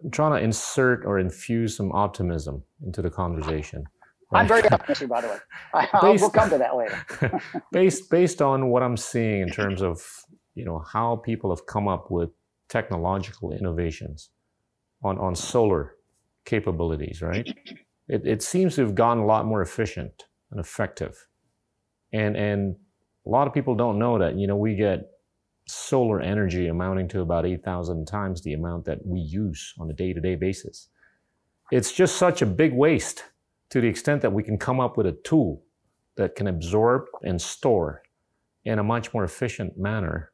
I'm trying to insert or infuse some optimism into the conversation. Right? I'm very optimistic, by the way. I, based, we'll come to that later. based based on what I'm seeing in terms of you know how people have come up with technological innovations on on solar capabilities, right? It it seems to have gotten a lot more efficient and effective, and and a lot of people don't know that you know we get solar energy amounting to about 8,000 times the amount that we use on a day to day basis. It's just such a big waste to the extent that we can come up with a tool that can absorb and store in a much more efficient manner.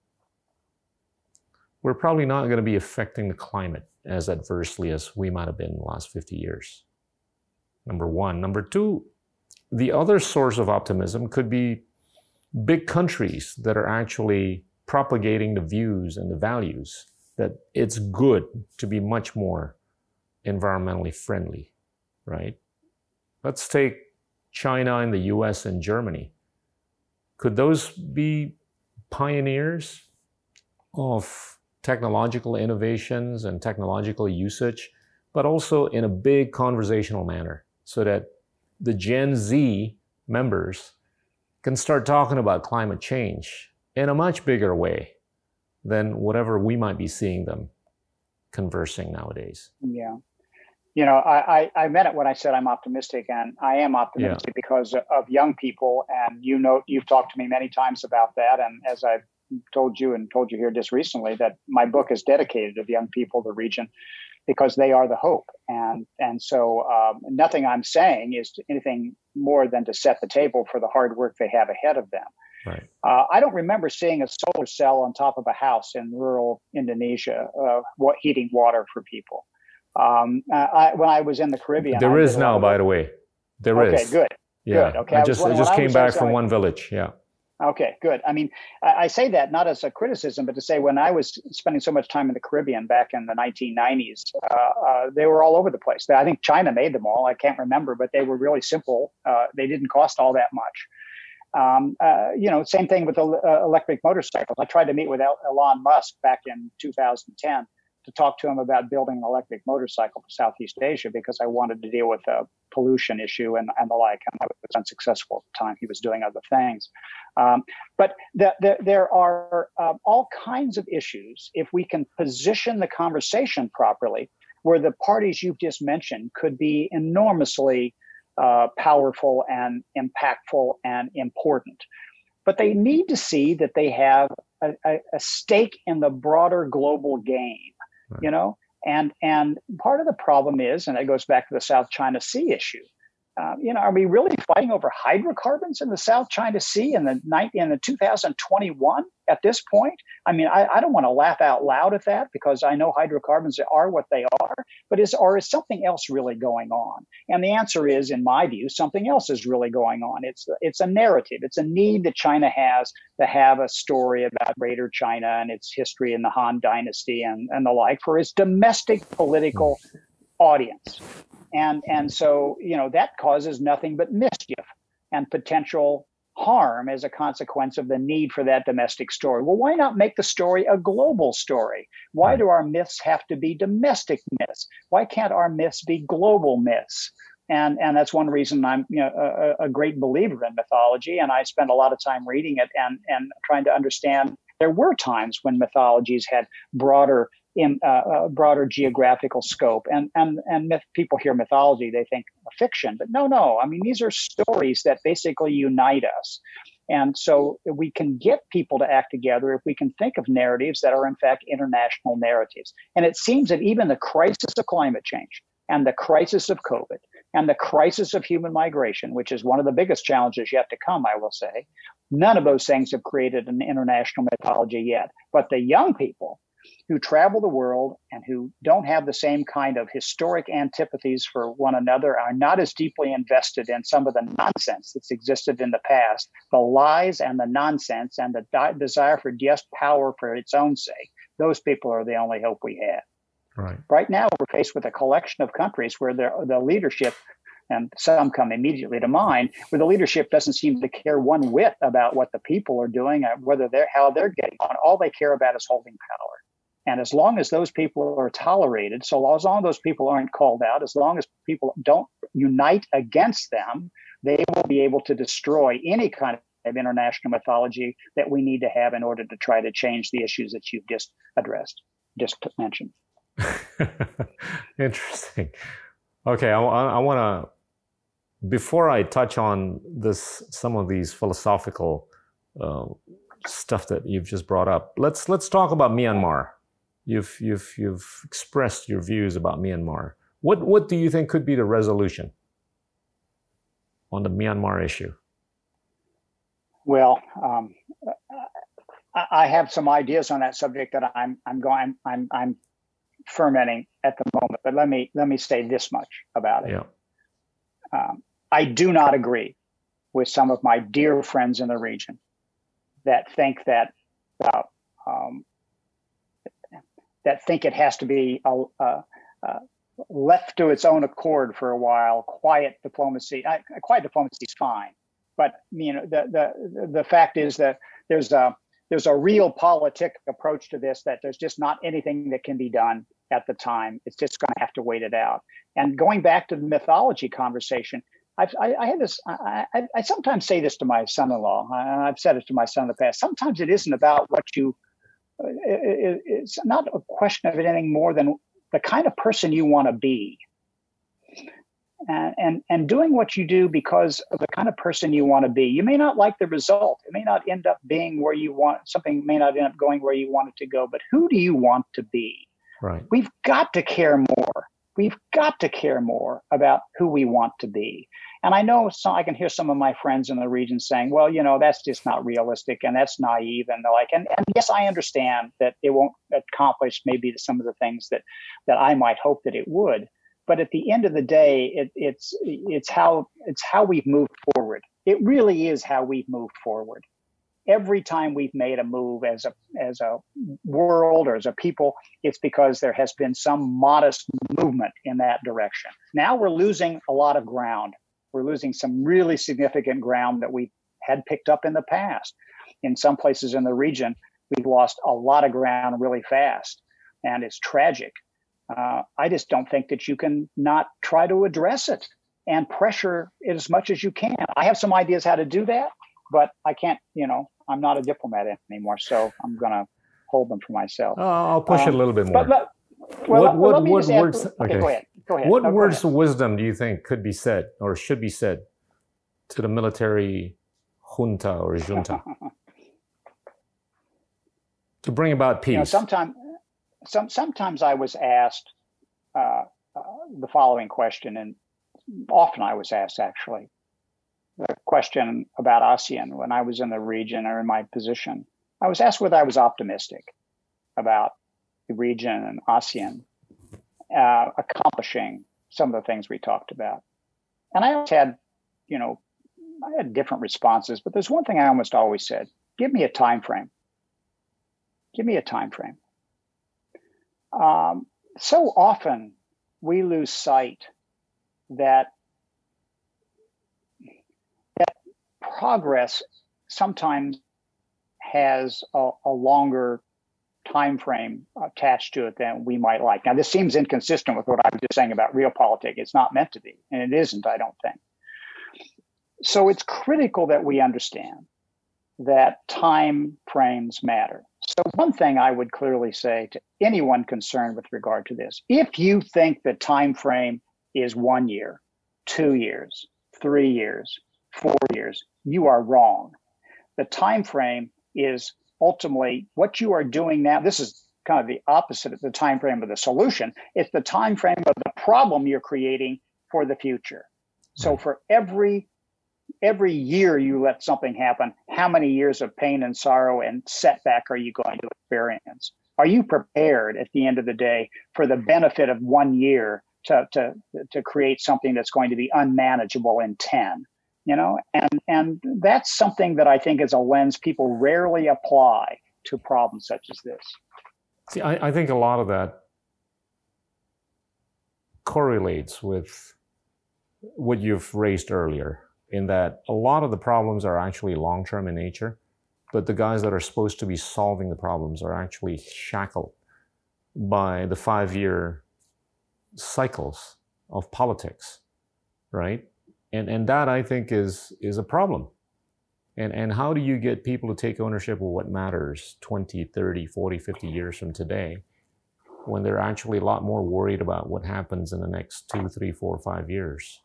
We're probably not going to be affecting the climate as adversely as we might have been in the last 50 years. Number one. Number two, the other source of optimism could be big countries that are actually propagating the views and the values that it's good to be much more environmentally friendly, right? Let's take China and the US and Germany. Could those be pioneers of technological innovations and technological usage, but also in a big conversational manner so that the Gen Z members can start talking about climate change in a much bigger way than whatever we might be seeing them conversing nowadays. Yeah. You know, I, I, I meant it when I said I'm optimistic, and I am optimistic yeah. because of young people. And you know, you've talked to me many times about that. And as I've told you and told you here just recently, that my book is dedicated to the young people of the region because they are the hope. And and so um, nothing I'm saying is anything more than to set the table for the hard work they have ahead of them. Right. Uh, I don't remember seeing a solar cell on top of a house in rural Indonesia, uh, what heating water for people. Um, uh, I, when I was in the Caribbean, there is now, by the way. There okay, is. Okay, good. Yeah. Good. Okay. I just I, I just came back from one village. Yeah. Okay, good. I mean, I, I say that not as a criticism, but to say when I was spending so much time in the Caribbean back in the 1990s, uh, uh, they were all over the place. I think China made them all. I can't remember, but they were really simple. Uh, they didn't cost all that much. Um, uh, you know, same thing with uh, electric motorcycles. I tried to meet with Elon Musk back in 2010 to talk to him about building an electric motorcycle for Southeast Asia because I wanted to deal with the pollution issue and, and the like. And I was unsuccessful at the time. He was doing other things. Um, but the, the, there are um, all kinds of issues if we can position the conversation properly where the parties you've just mentioned could be enormously uh, powerful and impactful and important. But they need to see that they have a, a, a stake in the broader global game, right. you know? And, and part of the problem is, and it goes back to the South China Sea issue, uh, you know, are we really fighting over hydrocarbons in the South China Sea in the night in the 2021 at this point? I mean, I, I don't want to laugh out loud at that because I know hydrocarbons are what they are, but is or is something else really going on? And the answer is, in my view, something else is really going on. It's it's a narrative. It's a need that China has to have a story about Greater China and its history in the Han Dynasty and, and the like for its domestic political audience and and so you know that causes nothing but mischief and potential harm as a consequence of the need for that domestic story. Well, why not make the story a global story? Why do our myths have to be domestic myths? Why can't our myths be global myths? And, and that's one reason I'm you know, a, a great believer in mythology, and I spend a lot of time reading it and, and trying to understand. There were times when mythologies had broader in a, a broader geographical scope. And and and myth, people hear mythology, they think fiction, but no, no. I mean, these are stories that basically unite us. And so we can get people to act together if we can think of narratives that are in fact international narratives. And it seems that even the crisis of climate change and the crisis of COVID and the crisis of human migration, which is one of the biggest challenges yet to come, I will say, none of those things have created an international mythology yet. But the young people who travel the world and who don't have the same kind of historic antipathies for one another are not as deeply invested in some of the nonsense that's existed in the past, the lies and the nonsense and the di- desire for just power for its own sake. Those people are the only hope we have. Right. Right now, we're faced with a collection of countries where the, the leadership and some come immediately to mind where the leadership doesn't seem to care one whit about what the people are doing, whether they're how they're getting on. All they care about is holding power. And as long as those people are tolerated, so as long as those people aren't called out, as long as people don't unite against them, they will be able to destroy any kind of international mythology that we need to have in order to try to change the issues that you've just addressed, just mentioned. Interesting. Okay, I, I want to before I touch on this, some of these philosophical uh, stuff that you've just brought up, let's let's talk about Myanmar. You've, you've, you've expressed your views about Myanmar. What, what do you think could be the resolution on the Myanmar issue? Well, um, I have some ideas on that subject that I'm, I'm going, I'm, I'm fermenting at the moment. But let me let me say this much about it. Yeah. Um, I do not agree with some of my dear friends in the region that think that uh, um, that think it has to be a, a, a left to its own accord for a while. Quiet diplomacy, uh, quiet diplomacy is fine, but you know the the the fact is that there's a there's a real politic approach to this that there's just not anything that can be done at the time. It's just going to have to wait it out. And going back to the mythology conversation, I've, I, I had this. I, I, I sometimes say this to my son-in-law. I've said it to my son in the past. Sometimes it isn't about what you it's not a question of anything more than the kind of person you want to be. And, and, and doing what you do because of the kind of person you want to be. You may not like the result. It may not end up being where you want something may not end up going where you want it to go, but who do you want to be? Right. We've got to care more. We've got to care more about who we want to be. And I know some, I can hear some of my friends in the region saying, well, you know, that's just not realistic and that's naive. And like, and, and yes, I understand that it won't accomplish maybe some of the things that, that I might hope that it would. But at the end of the day, it, it's, it's how, it's how we've moved forward. It really is how we've moved forward. Every time we've made a move as a, as a world or as a people, it's because there has been some modest movement in that direction. Now we're losing a lot of ground we're losing some really significant ground that we had picked up in the past. In some places in the region, we've lost a lot of ground really fast, and it's tragic. Uh, I just don't think that you can not try to address it and pressure it as much as you can. I have some ideas how to do that, but I can't, you know, I'm not a diplomat anymore, so I'm going to hold them for myself. Uh, I'll push um, it a little bit more. But, but, well, what, what, what words? Okay, go ahead. Go ahead. What words of wisdom do you think could be said or should be said to the military junta or junta to bring about peace? You know, sometimes, some, sometimes I was asked uh, uh, the following question, and often I was asked actually the question about ASEAN when I was in the region or in my position. I was asked whether I was optimistic about the region and ASEAN uh, accomplishing some of the things we talked about. And I always had, you know, I had different responses, but there's one thing I almost always said: give me a time frame. Give me a time frame. Um, so often we lose sight that that progress sometimes has a, a longer time frame attached to it than we might like. Now, this seems inconsistent with what I was just saying about realpolitik. It's not meant to be, and it isn't, I don't think. So it's critical that we understand that time frames matter. So, one thing I would clearly say to anyone concerned with regard to this if you think the time frame is one year, two years, three years, four years, you are wrong. The time frame is ultimately what you are doing now. This is kind of the opposite of the time frame of the solution. It's the time frame of the problem you're creating for the future. So for every every year you let something happen, how many years of pain and sorrow and setback are you going to experience? Are you prepared at the end of the day for the benefit of one year to, to, to create something that's going to be unmanageable in 10? You know, and and that's something that I think is a lens people rarely apply to problems such as this. See, I, I think a lot of that correlates with what you've raised earlier in that a lot of the problems are actually long term in nature, but the guys that are supposed to be solving the problems are actually shackled by the five year cycles of politics, right? And, and that I think is, is a problem. And, and how do you get people to take ownership of what matters 20, 30, 40, 50 years from today when they're actually a lot more worried about what happens in the next two, three, four, five years?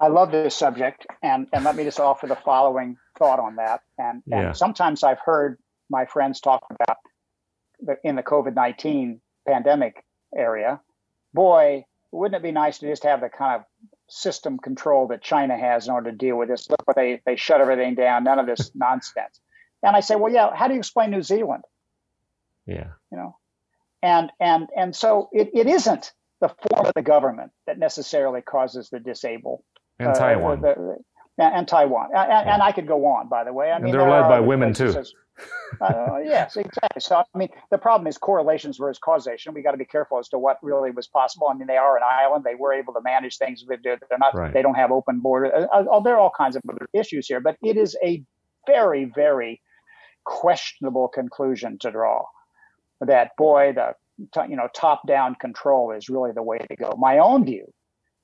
I love this subject, and, and let me just offer the following thought on that. And, and yeah. sometimes I've heard my friends talk about the, in the COVID 19 pandemic area. Boy, wouldn't it be nice to just have the kind of system control that China has in order to deal with this? Look what they, they shut everything down, none of this nonsense. And I say, well, yeah, how do you explain New Zealand? Yeah. You know, and and and so it, it isn't the form of the government that necessarily causes the disable and uh, Taiwan. The, the, and Taiwan, and, yeah. and, I could go on. By the way, I mean and they're led by women too. Uh, yes, exactly. So I mean, the problem is correlations versus causation. We got to be careful as to what really was possible. I mean, they are an island; they were able to manage things. They're not. Right. They don't have open borders. Uh, uh there are all kinds of other issues here, but it is a very, very questionable conclusion to draw. That boy, the you know top-down control is really the way to go. My own view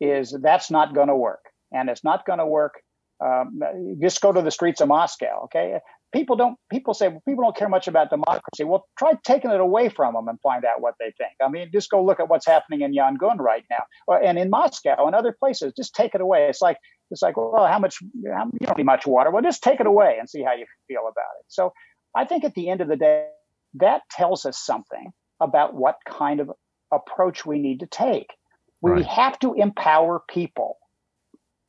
is that's not going to work and it's not going to work. Um, just go to the streets of Moscow. Okay, people don't. People say well, people don't care much about democracy. Well, try taking it away from them and find out what they think. I mean, just go look at what's happening in Yangon right now, and in Moscow and other places. Just take it away. It's like it's like, well, how much? How, you don't need much water. Well, just take it away and see how you feel about it. So, I think at the end of the day, that tells us something about what kind of approach we need to take. We right. have to empower people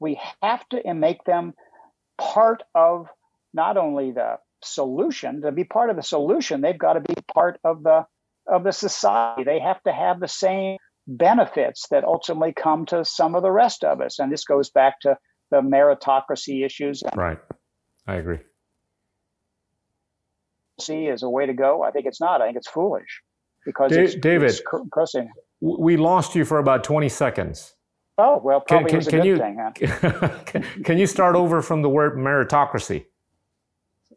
we have to make them part of not only the solution to be part of the solution they've got to be part of the of the society they have to have the same benefits that ultimately come to some of the rest of us and this goes back to the meritocracy issues right i agree see is a way to go i think it's not i think it's foolish because da- it's, david it's crossing. we lost you for about 20 seconds Oh well, probably can, can, good you, thing. Huh? can, can you start over from the word meritocracy?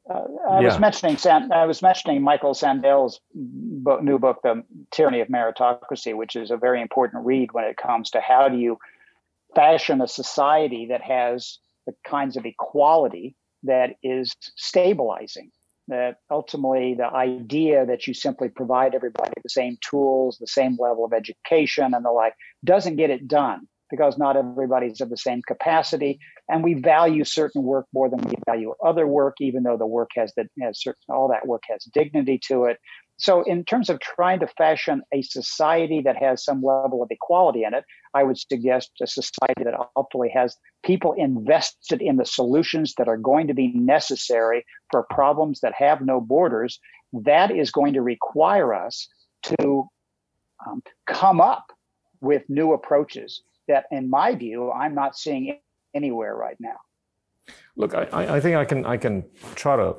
Uh, I yeah. was mentioning I was mentioning Michael Sandel's book, new book, The Tyranny of Meritocracy, which is a very important read when it comes to how do you fashion a society that has the kinds of equality that is stabilizing. That ultimately the idea that you simply provide everybody the same tools, the same level of education, and the like doesn't get it done because not everybody's of the same capacity and we value certain work more than we value other work even though the work has that has certain all that work has dignity to it so, in terms of trying to fashion a society that has some level of equality in it, I would suggest a society that ultimately has people invested in the solutions that are going to be necessary for problems that have no borders. That is going to require us to um, come up with new approaches that, in my view, I'm not seeing anywhere right now. Look, I, I think I can I can try to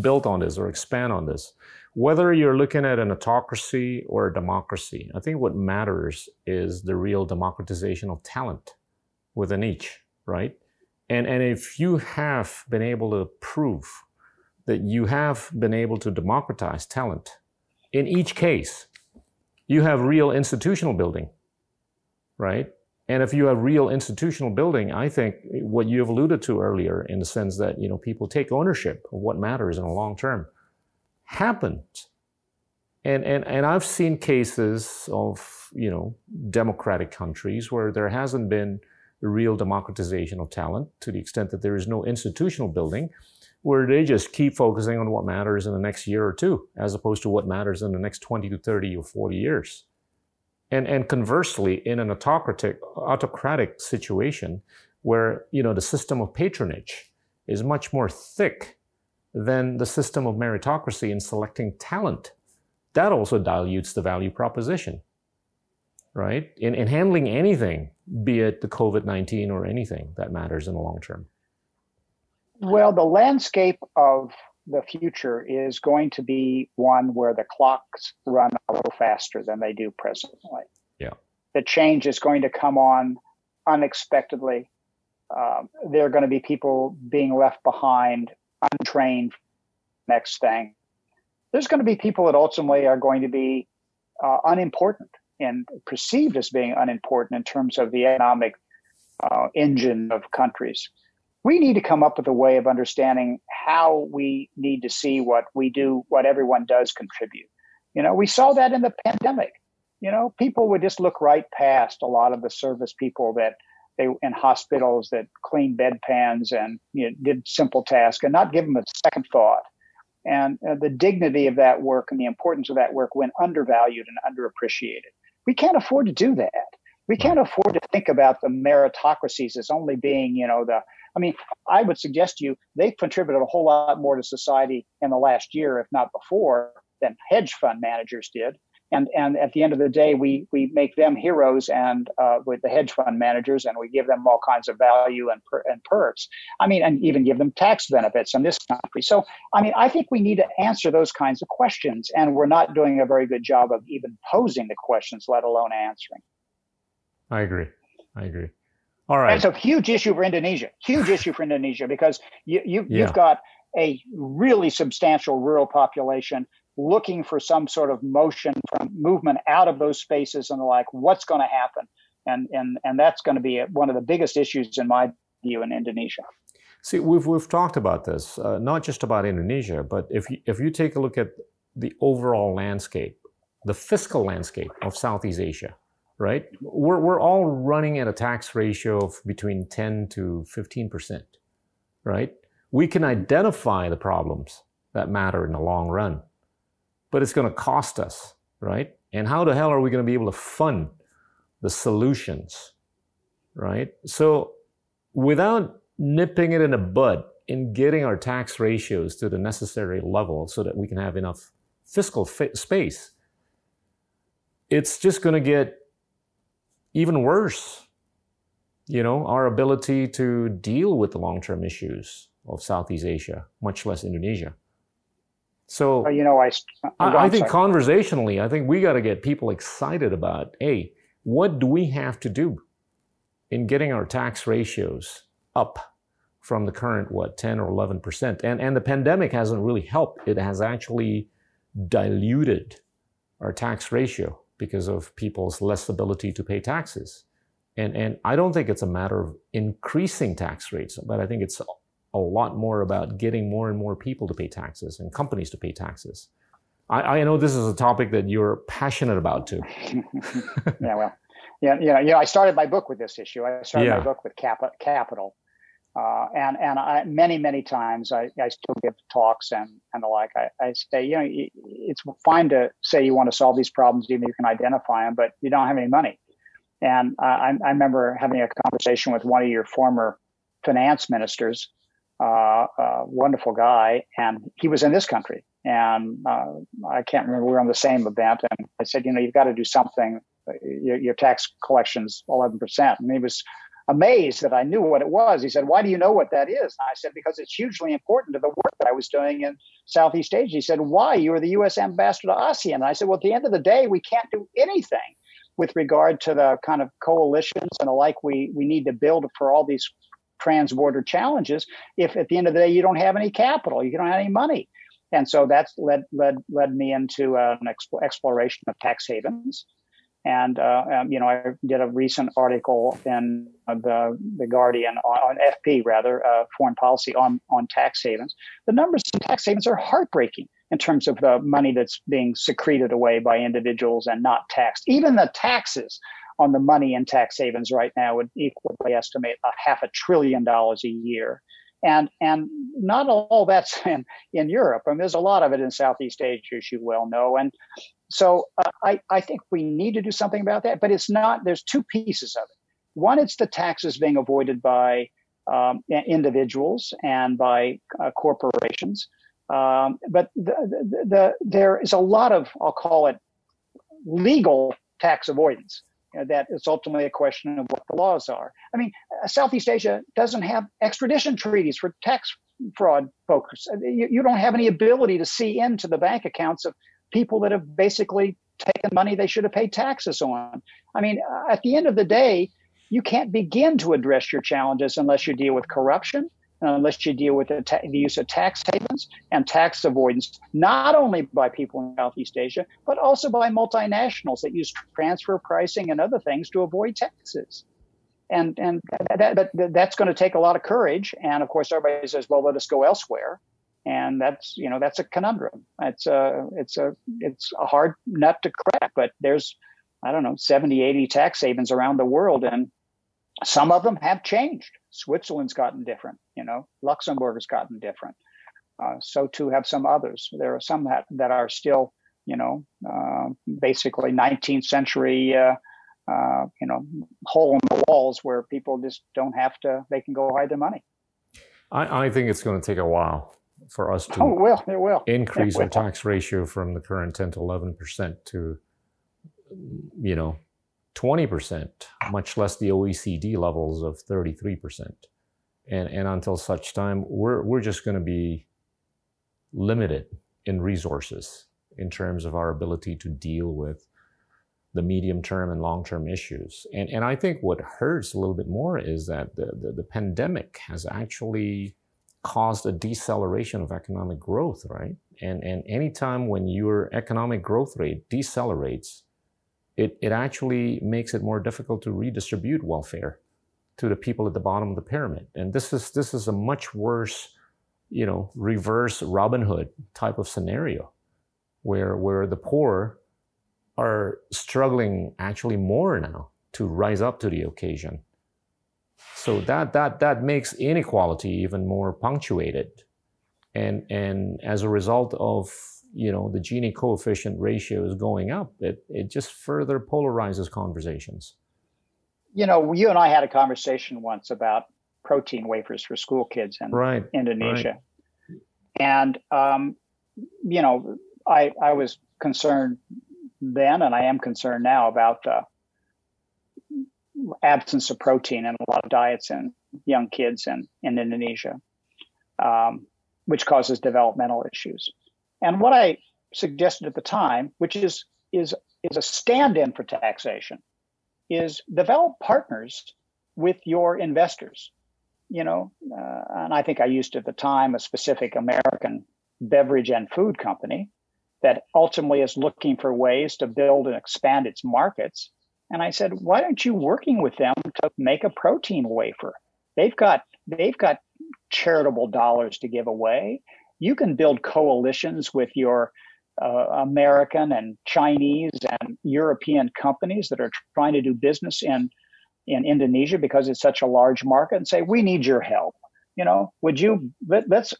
build on this or expand on this. Whether you're looking at an autocracy or a democracy, I think what matters is the real democratization of talent within each, right? And, and if you have been able to prove that you have been able to democratize talent in each case, you have real institutional building, right? And if you have real institutional building, I think what you have alluded to earlier, in the sense that you know people take ownership of what matters in the long term, happened. And, and, and I've seen cases of, you know, democratic countries where there hasn't been real democratization of talent to the extent that there is no institutional building where they just keep focusing on what matters in the next year or two, as opposed to what matters in the next 20 to 30 or 40 years. And, and conversely, in an autocratic, autocratic situation where, you know, the system of patronage is much more thick than the system of meritocracy in selecting talent. That also dilutes the value proposition, right? In, in handling anything, be it the COVID 19 or anything that matters in the long term. Well, the landscape of the future is going to be one where the clocks run a little faster than they do presently. Yeah. The change is going to come on unexpectedly. Um, there are going to be people being left behind untrained next thing. There's going to be people that ultimately are going to be uh, unimportant and perceived as being unimportant in terms of the economic uh, engine of countries. We need to come up with a way of understanding how we need to see what we do, what everyone does contribute. You know, we saw that in the pandemic. You know, people would just look right past a lot of the service people that they in hospitals that cleaned bedpans and you know, did simple tasks and not give them a second thought. And uh, the dignity of that work and the importance of that work went undervalued and underappreciated. We can't afford to do that. We can't afford to think about the meritocracies as only being, you know, the. I mean, I would suggest to you they've contributed a whole lot more to society in the last year, if not before, than hedge fund managers did and and at the end of the day, we we make them heroes and uh, with the hedge fund managers, and we give them all kinds of value and per, and perks. I mean, and even give them tax benefits in this country. So, I mean, I think we need to answer those kinds of questions, and we're not doing a very good job of even posing the questions, let alone answering. I agree. I agree. All right. It's a huge issue for Indonesia. Huge issue for Indonesia because you, you yeah. you've got a really substantial rural population looking for some sort of motion from movement out of those spaces and like what's going to happen and and and that's going to be one of the biggest issues in my view in Indonesia. See, we've we've talked about this, uh, not just about Indonesia, but if you, if you take a look at the overall landscape, the fiscal landscape of Southeast Asia, right? We're we're all running at a tax ratio of between 10 to 15 percent, right? We can identify the problems that matter in the long run but it's going to cost us, right? And how the hell are we going to be able to fund the solutions, right? So without nipping it in the bud in getting our tax ratios to the necessary level so that we can have enough fiscal fi- space, it's just going to get even worse. You know, our ability to deal with the long term issues of Southeast Asia, much less Indonesia. So uh, you know, I I, I think conversationally, I think we got to get people excited about, hey, what do we have to do in getting our tax ratios up from the current what 10 or 11 percent? And and the pandemic hasn't really helped. It has actually diluted our tax ratio because of people's less ability to pay taxes. And and I don't think it's a matter of increasing tax rates, but I think it's a lot more about getting more and more people to pay taxes and companies to pay taxes. I, I know this is a topic that you're passionate about too. yeah, well, yeah, yeah, yeah. I started my book with this issue. I started yeah. my book with cap- capital, Uh, and and I, many many times I, I still give talks and and the like. I, I say you know it's fine to say you want to solve these problems even if you can identify them, but you don't have any money. And I, I remember having a conversation with one of your former finance ministers, uh, a wonderful guy, and he was in this country. And uh, I can't remember, we were on the same event. And I said, you know, you've got to do something. Your, your tax collection's 11%. And he was amazed that I knew what it was. He said, Why do you know what that is? And I said, Because it's hugely important to the work that I was doing in Southeast Asia. He said, Why? You are the US ambassador to ASEAN. And I said, Well, at the end of the day, we can't do anything with regard to the kind of coalitions and the like we, we need to build for all these trans-border challenges if at the end of the day you don't have any capital, you don't have any money. And so that's led led led me into an exploration of tax havens. And uh, um, you know, I did a recent article in the the Guardian on, on FP rather, uh, foreign policy on on tax havens. The numbers in tax havens are heartbreaking in terms of the money that's being secreted away by individuals and not taxed. Even the taxes on the money in tax havens right now would equally estimate a half a trillion dollars a year. And and not all that's in, in Europe. I mean, there's a lot of it in Southeast Asia, as you well know. And so uh, I, I think we need to do something about that. But it's not, there's two pieces of it. One, it's the taxes being avoided by um, individuals and by uh, corporations. Um, but the, the, the, there is a lot of, I'll call it legal tax avoidance. You know, that it's ultimately a question of what the laws are. I mean, uh, Southeast Asia doesn't have extradition treaties for tax fraud folks. You, you, don't have any ability to see into the bank accounts of people that have basically taken money they should have paid taxes on. I mean, uh, at the end of the day, you can't begin to address your challenges unless you deal with corruption, Uh, unless you deal with the, ta- the, use of tax havens and tax avoidance, not only by people in Southeast Asia, but also by multinationals that use transfer pricing and other things to avoid taxes. And, and that, that, that's going to take a lot of courage. And of course, everybody says, well, let us go elsewhere and that's you know that's a conundrum it's a it's a it's a hard nut to crack but there's i don't know 70 80 tax havens around the world and some of them have changed switzerland's gotten different you know luxembourg has gotten different uh, so too have some others there are some that, that are still you know uh, basically 19th century uh, uh, you know hole in the walls where people just don't have to they can go hide their money I, I think it's going to take a while for us to oh, will. It will. increase it will. our tax ratio from the current 10 to 11 percent to you know 20 percent much less the oecd levels of 33 percent and and until such time we're we're just going to be limited in resources in terms of our ability to deal with the medium term and long term issues. And, and I think what hurts a little bit more is that the, the, the pandemic has actually caused a deceleration of economic growth, right? And, and anytime when your economic growth rate decelerates, it, it actually makes it more difficult to redistribute welfare to the people at the bottom of the pyramid. And this is, this is a much worse, you know, reverse Robin Hood type of scenario where, where the poor are struggling actually more now to rise up to the occasion so that that that makes inequality even more punctuated, and and as a result of you know the Gini coefficient ratio is going up, it it just further polarizes conversations. You know, you and I had a conversation once about protein wafers for school kids in right, Indonesia, right. and um, you know, I I was concerned then, and I am concerned now about the absence of protein in a lot of diets in young kids in, in Indonesia, um, which causes developmental issues. And what I suggested at the time, which is is is a stand-in for taxation, is develop partners with your investors. You know, uh, and I think I used at the time a specific American beverage and food company that ultimately is looking for ways to build and expand its markets and I said, why aren't you working with them to make a protein wafer? They've got they've got charitable dollars to give away. You can build coalitions with your uh, American and Chinese and European companies that are trying to do business in in Indonesia because it's such a large market and say we need your help. You know, would you let, let's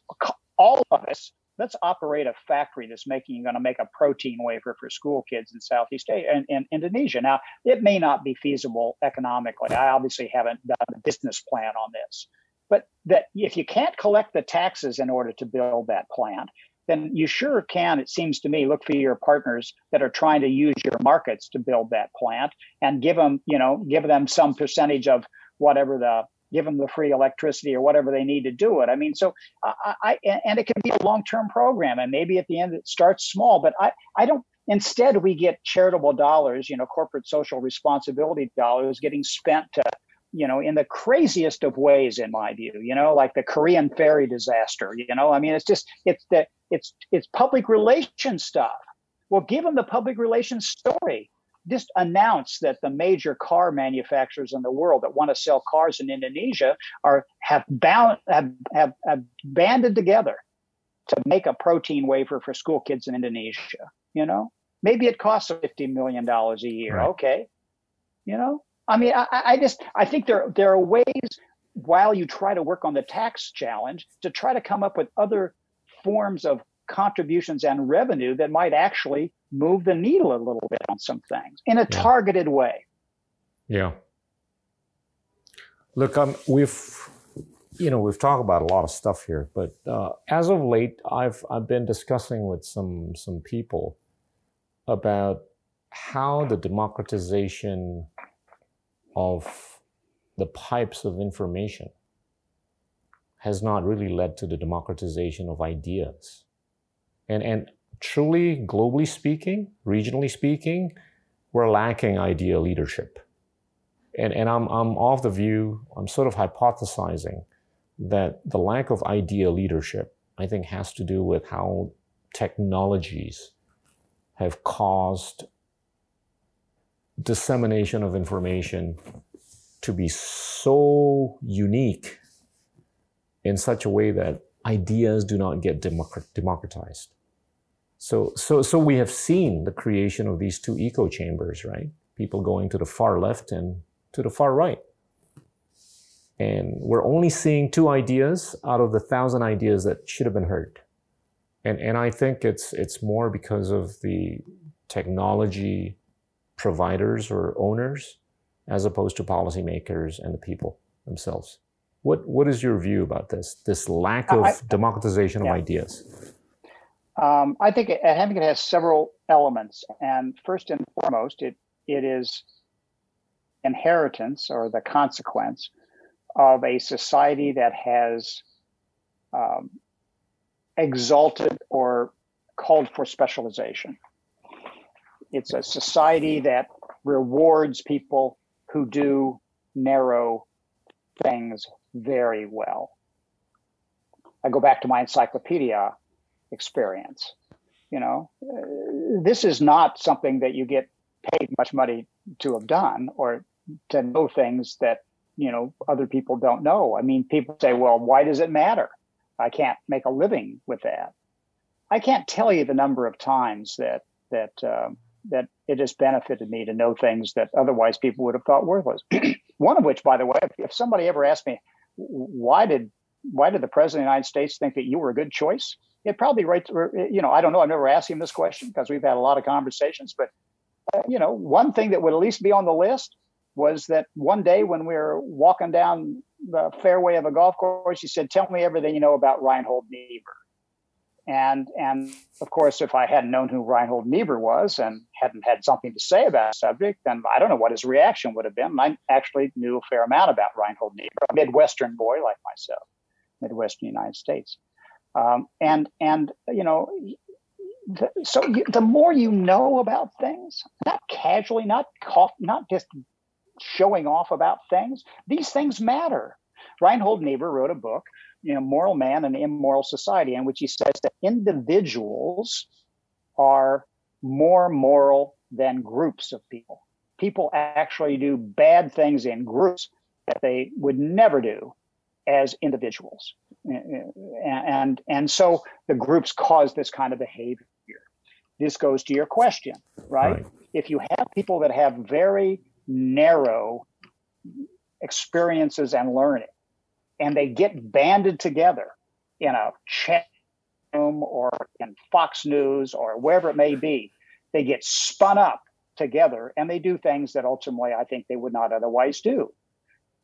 all of us let's operate a factory that's making going to make a protein wafer for school kids in Southeast Asia and in Indonesia. Now, it may not be feasible economically. I obviously haven't done a business plan on this, but that if you can't collect the taxes in order to build that plant, then you sure can, it seems to me, look for your partners that are trying to use your markets to build that plant and give them, you know, give them some percentage of whatever the give them the free electricity or whatever they need to do it. I mean, so I, I and it can be a long-term program, and maybe at the end it starts small. But I, I don't. Instead, we get charitable dollars, you know, corporate social responsibility dollars getting spent to, you know, in the craziest of ways, in my view. You know, like the Korean ferry disaster. You know, I mean, it's just it's the it's it's public relations stuff. Well, give them the public relations story just announce that the major car manufacturers in the world that want to sell cars in Indonesia are have bound have, have, have banded together to make a protein wafer for school kids in Indonesia. You know, maybe it costs fifty million dollars a year. Right. Okay, you know, I mean, I, I just I think there there are ways while you try to work on the tax challenge to try to come up with other forms of contributions and revenue that might actually move the needle a little bit on some things in a yeah. targeted way. Yeah. Look, um, we've you know we've talked about a lot of stuff here, but uh, as of late, I've I've been discussing with some some people about how the democratization of the pipes of information has not really led to the democratization of ideas. And, and truly, globally speaking, regionally speaking, we're lacking idea leadership. And, and I'm, I'm of the view, I'm sort of hypothesizing that the lack of idea leadership, I think, has to do with how technologies have caused dissemination of information to be so unique in such a way that ideas do not get democratized. So, so, so we have seen the creation of these two echo chambers, right? People going to the far left and to the far right. And we're only seeing two ideas out of the thousand ideas that should have been heard. And, and I think it's, it's more because of the technology providers or owners as opposed to policymakers and the people themselves. What what is your view about this? This lack of I, democratization yeah. of ideas. Um, I think it, I think it has several elements, and first and foremost, it it is inheritance or the consequence of a society that has um, exalted or called for specialization. It's a society that rewards people who do narrow things very well. I go back to my encyclopedia experience. You know, uh, this is not something that you get paid much money to have done or to know things that, you know, other people don't know. I mean, people say, well, why does it matter? I can't make a living with that. I can't tell you the number of times that, that, um, that it has benefited me to know things that otherwise people would have thought worthless. One of which, by the way, if somebody ever asked me, why did why did the president of the United States think that you were a good choice? It probably right. You know, I don't know. I've never asked him this question because we've had a lot of conversations. But uh, you know, one thing that would at least be on the list was that one day when we were walking down the fairway of a golf course, he said, "Tell me everything you know about Reinhold Niebuhr." And and of course, if I hadn't known who Reinhold Niebuhr was and hadn't had something to say about the subject, then I don't know what his reaction would have been. I actually knew a fair amount about Reinhold Niebuhr, a Midwestern boy like myself, Midwestern United States. Um, and and you know, the, so you, the more you know about things, not casually, not not just showing off about things. These things matter. Reinhold Niebuhr wrote a book you know, moral man and immoral society, in which he says that individuals are more moral than groups of people. People actually do bad things in groups that they would never do as individuals. And, and so the groups cause this kind of behavior. This goes to your question, right? right. If you have people that have very narrow experiences and learning, and they get banded together in a chat room or in Fox News or wherever it may be. They get spun up together and they do things that ultimately I think they would not otherwise do.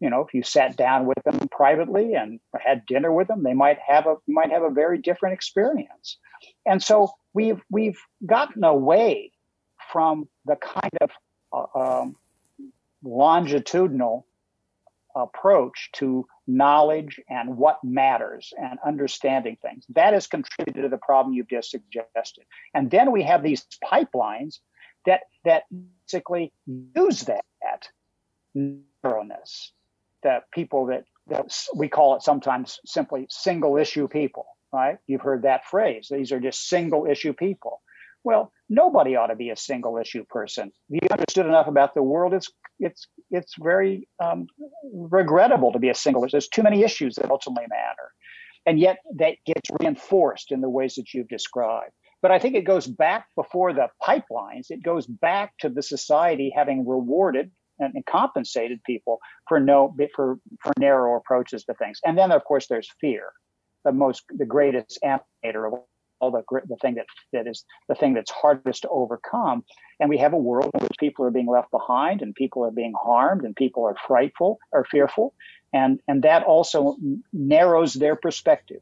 You know, if you sat down with them privately and had dinner with them, they might have a might have a very different experience. And so we've we've gotten away from the kind of uh, um, longitudinal approach to knowledge and what matters and understanding things. That has contributed to the problem you've just suggested. And then we have these pipelines that that basically use that narrowness. That people that that we call it sometimes simply single issue people, right? You've heard that phrase. These are just single issue people. Well, nobody ought to be a single issue person. If you understood enough about the world, it's it's it's very um, regrettable to be a single. Issue. There's too many issues that ultimately matter, and yet that gets reinforced in the ways that you've described. But I think it goes back before the pipelines. It goes back to the society having rewarded and, compensated people for no for for narrow approaches to things. And then of course there's fear, the most the greatest animator of all the the thing that that is the thing that's hardest to overcome. And we have a world in which people are being left behind, and people are being harmed, and people are frightful or fearful, and and that also narrows their perspective.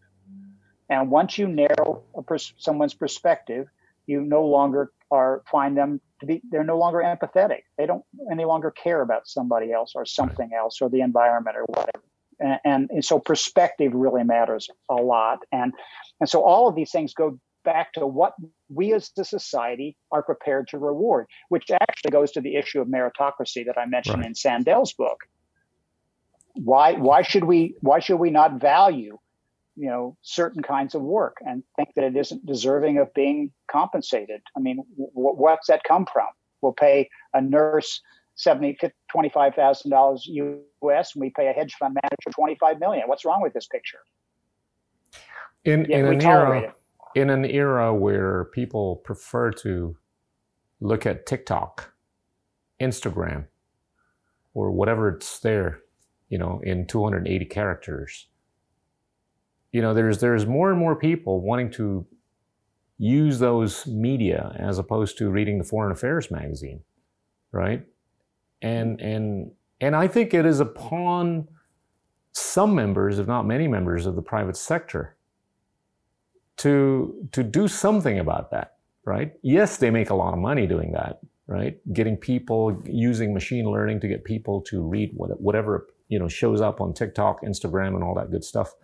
And once you narrow pers- someone's perspective, you no longer are find them to be they're no longer empathetic. They don't any longer care about somebody else or something else or the environment or whatever. And, and, and so perspective really matters a lot. And and so all of these things go back to what we as a society are prepared to reward, which actually goes to the issue of meritocracy that I mentioned right. in Sandel's book. Why why should we why should we not value you know certain kinds of work and think that it isn't deserving of being compensated i mean w- what's that come from we'll pay a nurse 70 25000 dollars us and we pay a hedge fund manager 25 million. What's wrong with this picture? In, in an era in an era where people prefer to look at tiktok instagram or whatever it's there you know in 280 characters you know, there's there's more and more people wanting to use those media as opposed to reading the Foreign Affairs magazine, right? And mm. and and I think it is upon some members, if not many members of the private sector, to to do something about that, right? Yes, they make a lot of money doing that, right? Getting people using machine learning to get people to read whatever you know shows up on TikTok, Instagram, and all that good stuff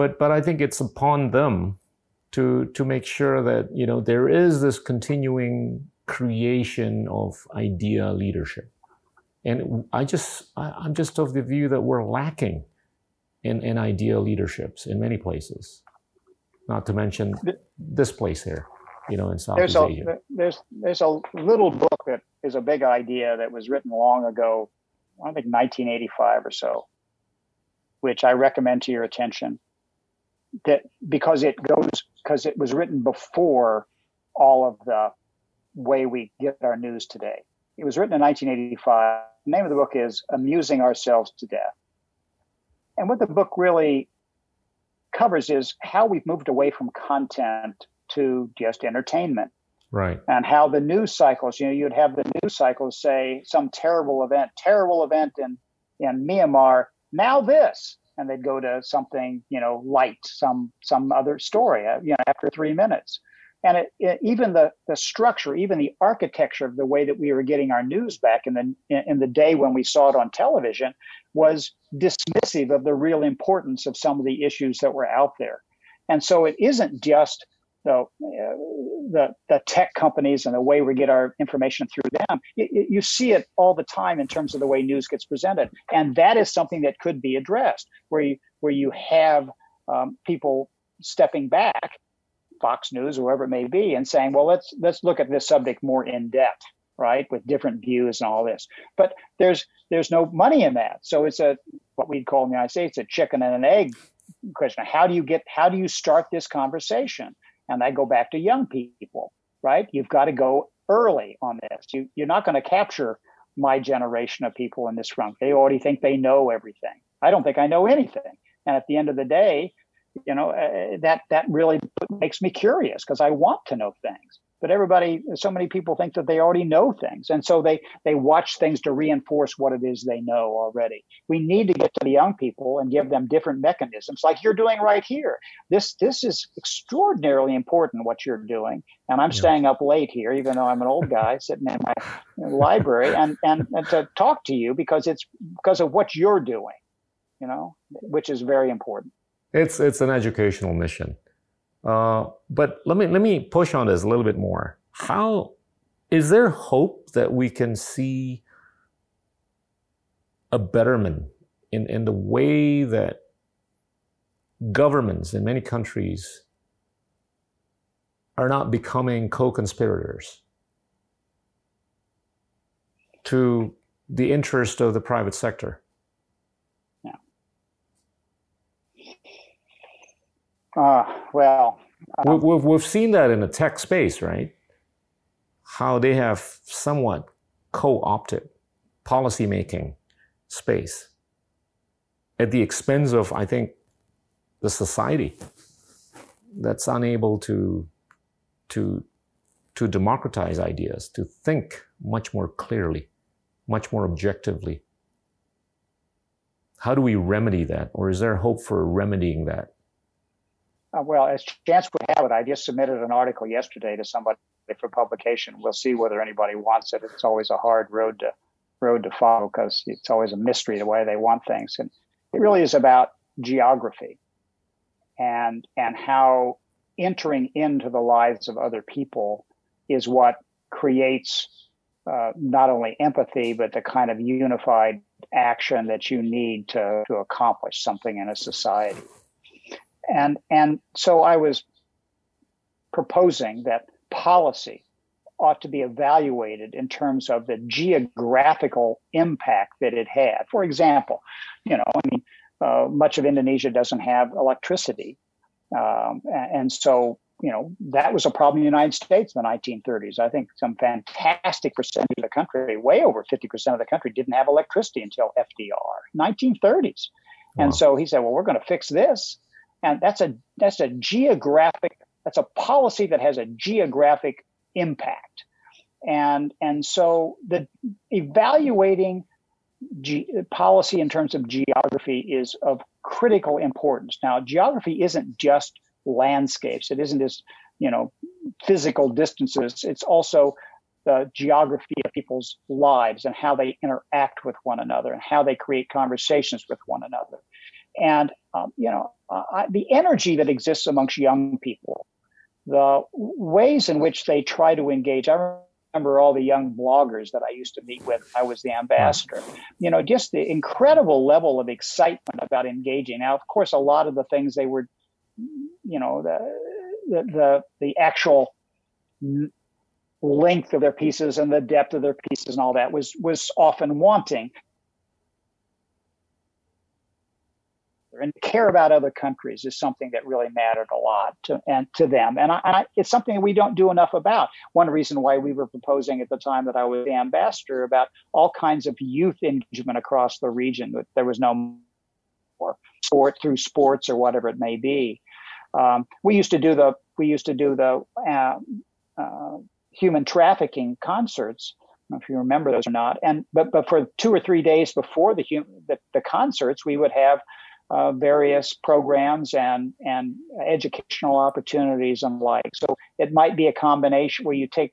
but but I think it's upon them to to make sure that you know there is this continuing creation of idea leadership, and I just I, I'm just of the view that we're lacking in in idea leaderships in many places, not to mention this place here, you know, in Southeast there's Asia. A, there's there's a little book that is a big idea that was written long ago, I think 1985 or so, which I recommend to your attention that because it goes because it was written before all of the way we get our news today. It was written in 1985. The name of the book is Amusing Ourselves to Death. And what the book really covers is how we've moved away from content to just entertainment. Right. And how the news cycles, you know, you'd have the news cycles say some terrible event, terrible event in, in Myanmar, now this and they'd go to something you know light some some other story uh, you know after three minutes and it, it, even the the structure even the architecture of the way that we were getting our news back in the in the day when we saw it on television was dismissive of the real importance of some of the issues that were out there and so it isn't just the, the, the tech companies and the way we get our information through them. You, you see it all the time in terms of the way news gets presented, and that is something that could be addressed, where you where you have um, people stepping back, Fox News or whoever it may be, and saying, well, let's let's look at this subject more in depth, right, with different views and all this. But there's there's no money in that, so it's a what we'd call in the United States a chicken and an egg question. How do you get how do you start this conversation? And I go back to young people, right? You've got to go early on this. You, you're not going to capture my generation of people in this room. They already think they know everything. I don't think I know anything. And at the end of the day, you know, uh, that that really makes me curious because I want to know things. But everybody so many people think that they already know things and so they they watch things to reinforce what it is they know already. We need to get to the young people and give them different mechanisms like you're doing right here. This this is extraordinarily important what you're doing and i'm yeah. staying up late here even though i'm an old guy sitting in my library and, and and to talk to you because it's because of what you're doing you know which is very important it's it's an educational mission uh, but let me let me push on this a little bit more. How is there hope that we can see a betterment in, in the way that governments in many countries are not becoming co-conspirators to the interest of the private sector? Uh, well, uh, we've, we've seen that in the tech space, right? How they have somewhat co opted policymaking space at the expense of, I think, the society that's unable to, to, to democratize ideas, to think much more clearly, much more objectively. How do we remedy that? Or is there hope for remedying that? Uh, well, as chance would have it, I just submitted an article yesterday to somebody for publication. We'll see whether anybody wants it. It's always a hard road to road to follow because it's always a mystery the way they want things, and it really is about geography and and how entering into the lives of other people is what creates uh, not only empathy but the kind of unified action that you need to to accomplish something in a society and and so I was proposing that policy ought to be evaluated in terms of the geographical impact that it had. For example, you know, I mean, uh, much of Indonesia doesn't have electricity, um, and so you know that was a problem in the United States in the 1930s. I think some fantastic percentage of the country, way over 50% of the country, didn't have electricity until FDR, 1930s. Wow. And so he said, "Well, we're going to fix this." And that's a that's a geographic that's a policy that has a geographic impact. And and so the evaluating G, policy in terms of geography is of critical importance. Now geography isn't just landscapes. It isn't just you know physical distances. It's also the geography of people's lives and how they interact with one another and how they create conversations with one another and um, you know uh, the energy that exists amongst young people, the ways in which they try to engage. I remember all the young bloggers that I used to meet with. I was the ambassador. You know, just the incredible level of excitement about engaging. Now, of course, a lot of the things they were, you know, the the the, the actual length of their pieces and the depth of their pieces and all that was was often wanting and to care about other countries is something that really mattered a lot to and to them. And, I, I, it's something we don't do enough about. One reason why we were proposing at the time that i was the ambassador about all kinds of youth engagement across the region that there was no more sport through sports or whatever it may be. Um, we used to do the we used to do the uh, uh, human trafficking concerts. If you remember those or not. And but but for two or three days before the, the, the concerts, we would have uh, various programs and and educational opportunities and like. So it might be a combination where you take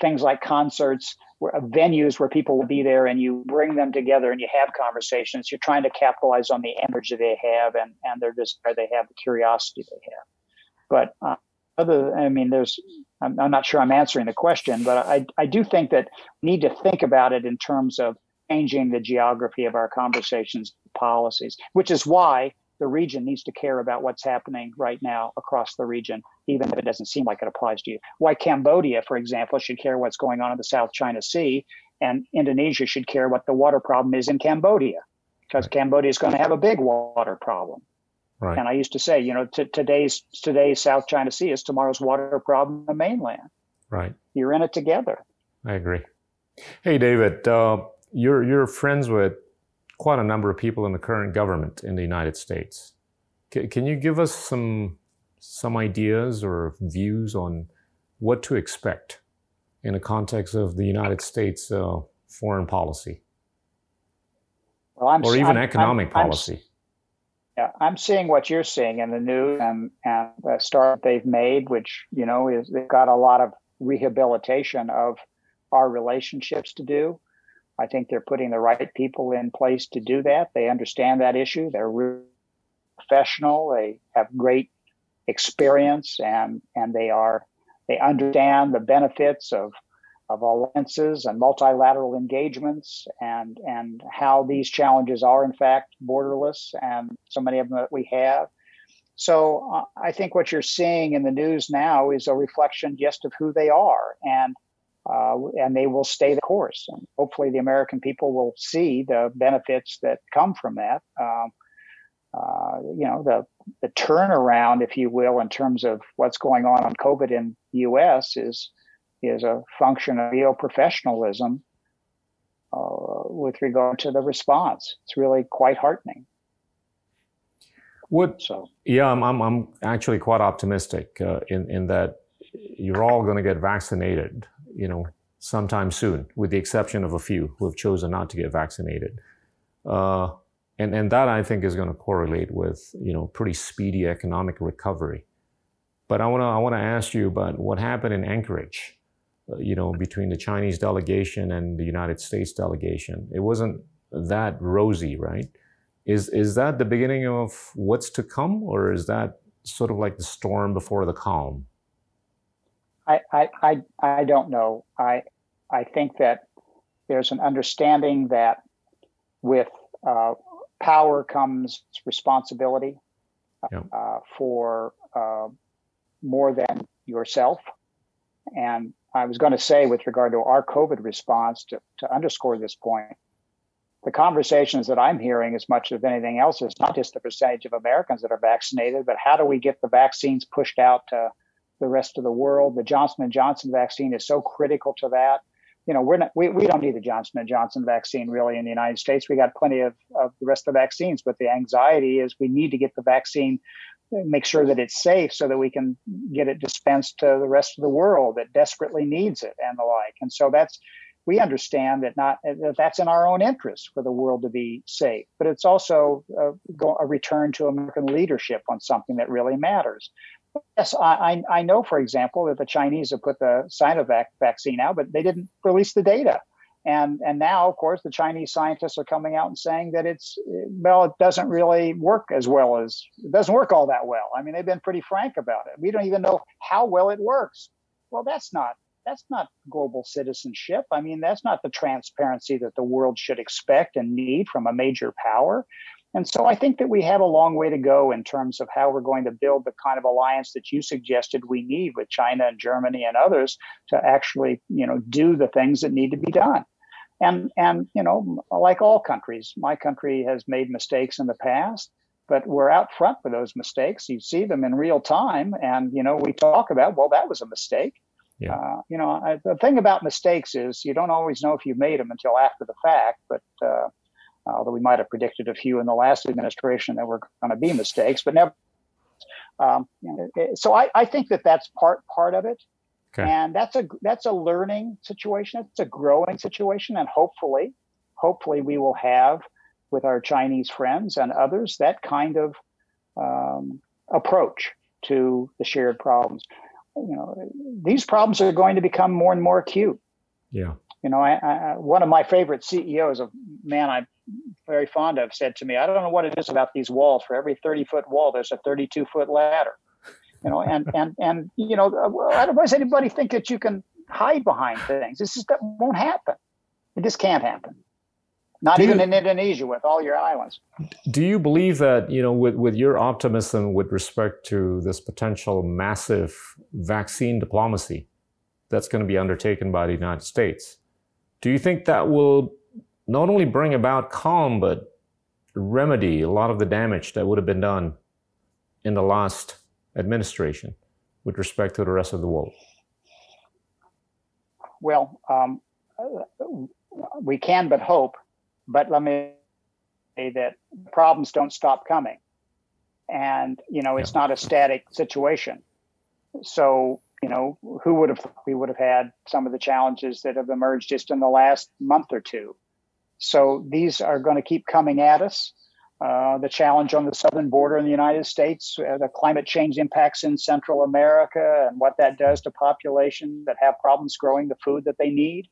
things like concerts, where, uh, venues where people will be there, and you bring them together and you have conversations. You're trying to capitalize on the energy they have and and their desire they have, the curiosity they have. But uh, other, I mean, there's. I'm, I'm not sure I'm answering the question, but I I do think that we need to think about it in terms of changing the geography of our conversations policies, which is why the region needs to care about what's happening right now across the region, even if it doesn't seem like it applies to you. Why Cambodia, for example, should care what's going on in the South China Sea, and Indonesia should care what the water problem is in Cambodia, because right. Cambodia is going to have a big water problem. Right. And I used to say, you know, t- today's today's South China Sea is tomorrow's water problem in the mainland. Right. You're in it together. I agree. Hey, David, uh, you're you're friends with quite a number of people in the current government in the United States. C- can you give us some some ideas or views on what to expect in the context of the United States uh, foreign policy, well, or even I'm, economic I'm, policy? I'm, yeah, I'm seeing what you're seeing in the news and and the start they've made, which you know is they've got a lot of rehabilitation of our relationships to do. I think they're putting the right people in place to do that. They understand that issue. They're professional. They have great experience and and they are they understand the benefits of of alliances and multilateral engagements and and how these challenges are in fact borderless and so many of them that we have so uh, i think what you're seeing in the news now is a reflection just of who they are and uh, and they will stay the course and hopefully the american people will see the benefits that come from that um, uh, you know the the turnaround, if you will, in terms of what's going on on COVID in the U.S. is is a function of neo professionalism uh, with regard to the response. It's really quite heartening. What? So yeah, I'm I'm, I'm actually quite optimistic uh, in in that you're all going to get vaccinated. You know, sometime soon, with the exception of a few who have chosen not to get vaccinated. Uh, and and that I think is going to correlate with you know pretty speedy economic recovery. But I want to I want to ask you about what happened in Anchorage, uh, you know, between the Chinese delegation and the United States delegation. It wasn't that rosy, right? Is is that the beginning of what's to come, or is that sort of like the storm before the calm? I I I, I don't know. I I think that there's an understanding that with uh, power comes responsibility yeah. uh, for uh, more than yourself. And I was going to say, with regard to our COVID response, to, to underscore this point, the conversations that I'm hearing, as much as anything else, is not just the percentage of Americans that are vaccinated, but how do we get the vaccines pushed out to the rest of the world? The Johnson and Johnson vaccine is so critical to that you know, we're not, we, we don't need the Johnson and Johnson vaccine really in the United States. We got plenty of, of the rest of the vaccines, but the anxiety is we need to get the vaccine, make sure that it's safe so that we can get it dispensed to the rest of the world that desperately needs it and the like. And so that's, we understand that not that that's in our own interest for the world to be safe, but it's also uh, a, a return to American leadership on something that really matters. Yes, I, I know, for example, that the Chinese have put the Sinovac vaccine out, but they didn't release the data. And, and now, of course, the Chinese scientists are coming out and saying that it's, well, it doesn't really work as well as, it doesn't work all that well. I mean, they've been pretty frank about it. We don't even know how well it works. Well, that's not, that's not global citizenship. I mean, that's not the transparency that the world should expect and need from a major power. And so I think that we have a long way to go in terms of how we're going to build the kind of alliance that you suggested we need with China and Germany and others to actually, you know, do the things that need to be done. And and you know, like all countries, my country has made mistakes in the past, but we're out front with those mistakes. You see them in real time, and you know, we talk about, well, that was a mistake. Yeah. Uh, you know, I, the thing about mistakes is you don't always know if you made them until after the fact, but uh, although we might have predicted a few in the last administration that were going to be mistakes, but never. Um, so I, I think that that's part part of it, okay. and that's a that's a learning situation. It's a growing situation, and hopefully, hopefully we will have with our Chinese friends and others that kind of um, approach to the shared problems. You know, these problems are going to become more and more acute. Yeah. You know, I, I, one of my favorite CEOs, a man I'm very fond of, said to me, "I don't know what it is about these walls. For every 30 foot wall, there's a 32 foot ladder." You know, and and and you know, uh, why does anybody think that you can hide behind things? This is that won't happen. It just can't happen. Not do even you, in Indonesia with all your islands. Do you believe that you know, with with your optimism with respect to this potential massive vaccine diplomacy that's going to be undertaken by the United States? Do you think that will not only bring about calm, but remedy a lot of the damage that would have been done in the last administration with respect to the rest of the world? Well, um, we can but hope. But let me say that problems don't stop coming. And, you know, it's yeah. not a static situation. So, you know, who would have we would have had some of the challenges that have emerged just in the last month or two. So these are going to keep coming at us. Uh, the challenge on the southern border in the United States, uh, the climate change impacts in Central America, and what that does to population that have problems growing the food that they need.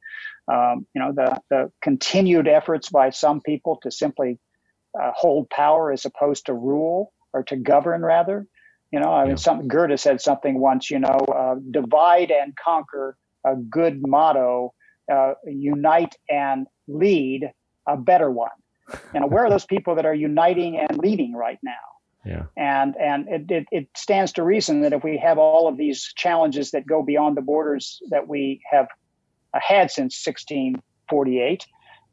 Um, you know, the, the continued efforts by some people to simply uh, hold power as opposed to rule or to govern, rather. You know, I mean, some Goethe said something once. You know, uh, divide and conquer, a good motto. Uh, unite and lead, a better one you know, where are those people that are uniting and leading right now? Yeah. And and it, it, it, stands to reason that if we have all of these challenges that go beyond the borders that we have had since 1648,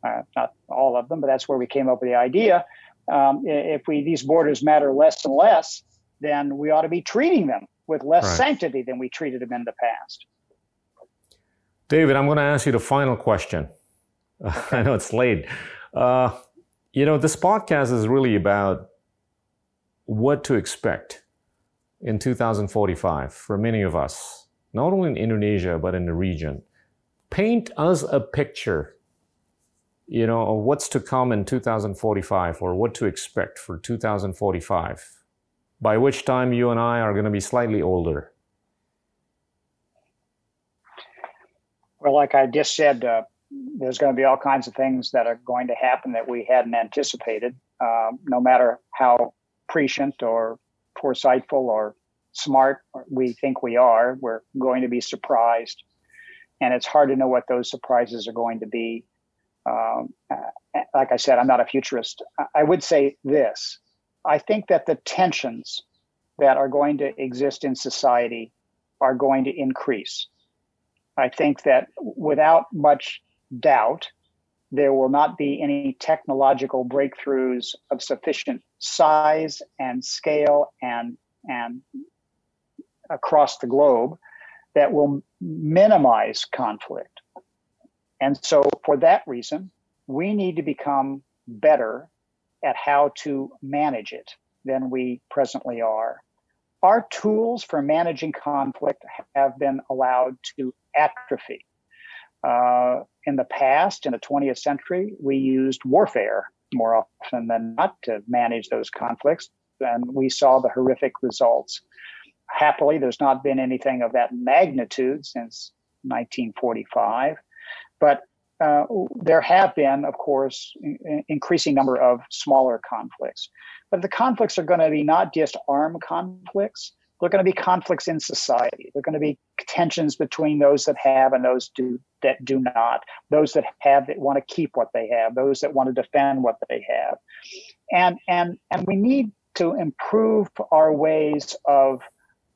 uh, not all of them, but that's where we came up with the idea. Um, if we these borders matter less and less, then we ought to be treating them with less right. sanctity than we treated them in the past. David, I'm going to ask you the final question. I know it's late. Uh, you know, this podcast is really about what to expect in 2045 for many of us, not only in Indonesia, but in the region. Paint us a picture, you know, of what's to come in 2045 or what to expect for 2045, by which time you and I are going to be slightly older. Well, like I just said, uh, there's going to be all kinds of things that are going to happen that we hadn't anticipated. Um, no matter how prescient or foresightful or smart we think we are, we're going to be surprised. And it's hard to know what those surprises are going to be. Um, uh, like I said, I'm not a futurist. I would say this I think that the tensions that are going to exist in society are going to increase. I think that without much doubt there will not be any technological breakthroughs of sufficient size and scale and and across the globe that will minimize conflict. And so for that reason, we need to become better at how to manage it than we presently are. Our tools for managing conflict have been allowed to atrophy. Uh, in the past, in the 20th century, we used warfare more often than not to manage those conflicts, and we saw the horrific results. Happily, there's not been anything of that magnitude since 1945, but uh, there have been, of course, increasing number of smaller conflicts. But the conflicts are going to be not just armed conflicts, They're going to be conflicts in society. There are going to be tensions between those that have and those do, that do not. Those that have that want to keep what they have. Those that want to defend what they have. And and and we need to improve our ways of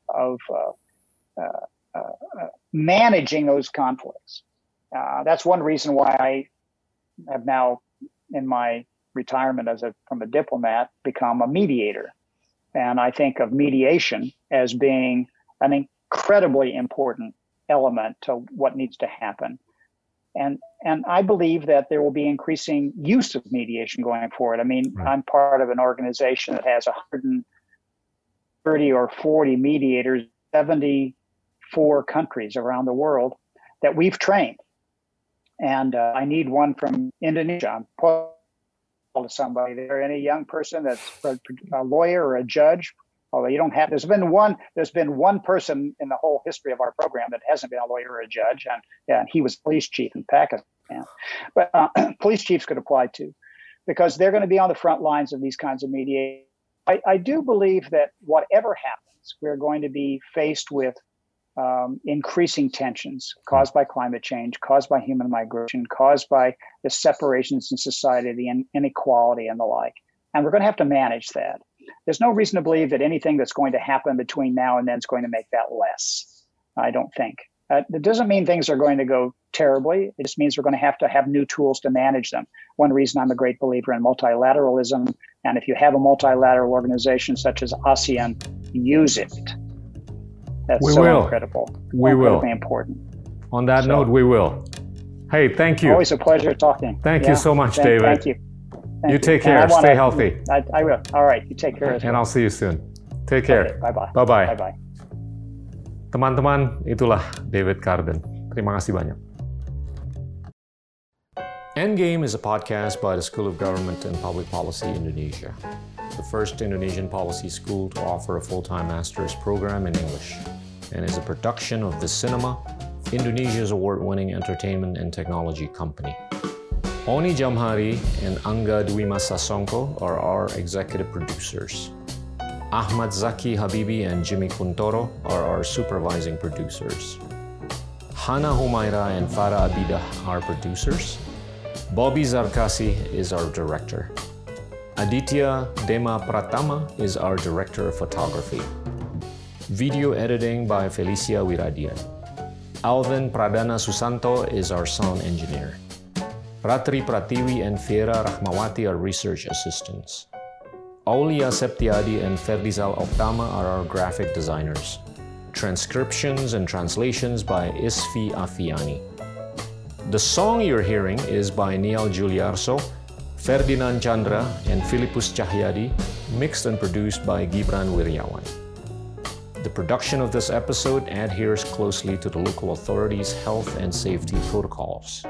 of uh, uh, uh, managing those conflicts. Uh, that's one reason why I have now, in my retirement as a from a diplomat, become a mediator and I think of mediation as being an incredibly important element to what needs to happen. And and I believe that there will be increasing use of mediation going forward. I mean, right. I'm part of an organization that has 130 or 40 mediators, 74 countries around the world that we've trained. And uh, I need one from Indonesia. I'm to somebody there, any young person that's a, lawyer or a judge, although you don't have there's been one there's been one person in the whole history of our program that hasn't been a lawyer or a judge and, and he was police chief in pakistan. But uh, police chiefs could apply too because they're going to be on the front lines of these kinds of mediation I, I do believe that whatever happens we're going to be faced with um, increasing tensions caused by climate change, caused by human migration, caused by the separations in society, the in- inequality, and the like. And we're going to have to manage that. There's no reason to believe that anything that's going to happen between now and then is going to make that less. I don't think. Uh, it doesn't mean things are going to go terribly. It just means we're going to have to have new tools to manage them. One reason I'm a great believer in multilateralism, and if you have a multilateral organization such as ASEAN, use it that's we so will. incredible. We will. important. On that so, note, we will. Hey, thank you. Always a pleasure talking. Thank yeah, you so much, thank, David. Thank you. Thank you take care. Wanna, Stay healthy. I, I, will. All right. You take care. And well. I'll see you soon. Take care. Okay, bye bye. Bye bye. Bye bye. Teman-teman, itulah David Carden. Terima kasih banyak. Endgame is a podcast by the School of Government and Public Policy Indonesia, the first Indonesian policy school to offer a full-time master's program in English, and is a production of Visinema, Indonesia's award-winning entertainment and technology company. Oni Jamhari and Angga Dwi Sasongko are our executive producers. Ahmad Zaki Habibi and Jimmy Kuntoro are our supervising producers. Hana Humaira and Farah Abida are producers. Bobby Zarkasi is our director. Aditya Dema Pratama is our director of photography. Video editing by Felicia Wiradian. Alvin Pradana Susanto is our sound engineer. Ratri Pratiwi and Fiera Rahmawati are research assistants. Aulia Septiadi and Ferdizal Oktama are our graphic designers. Transcriptions and translations by Isfi Afiani. The song you're hearing is by Niall Juliarso, Ferdinand Chandra, and Philippus Cahyadi, mixed and produced by Gibran Wiryawan. The production of this episode adheres closely to the local authorities' health and safety protocols.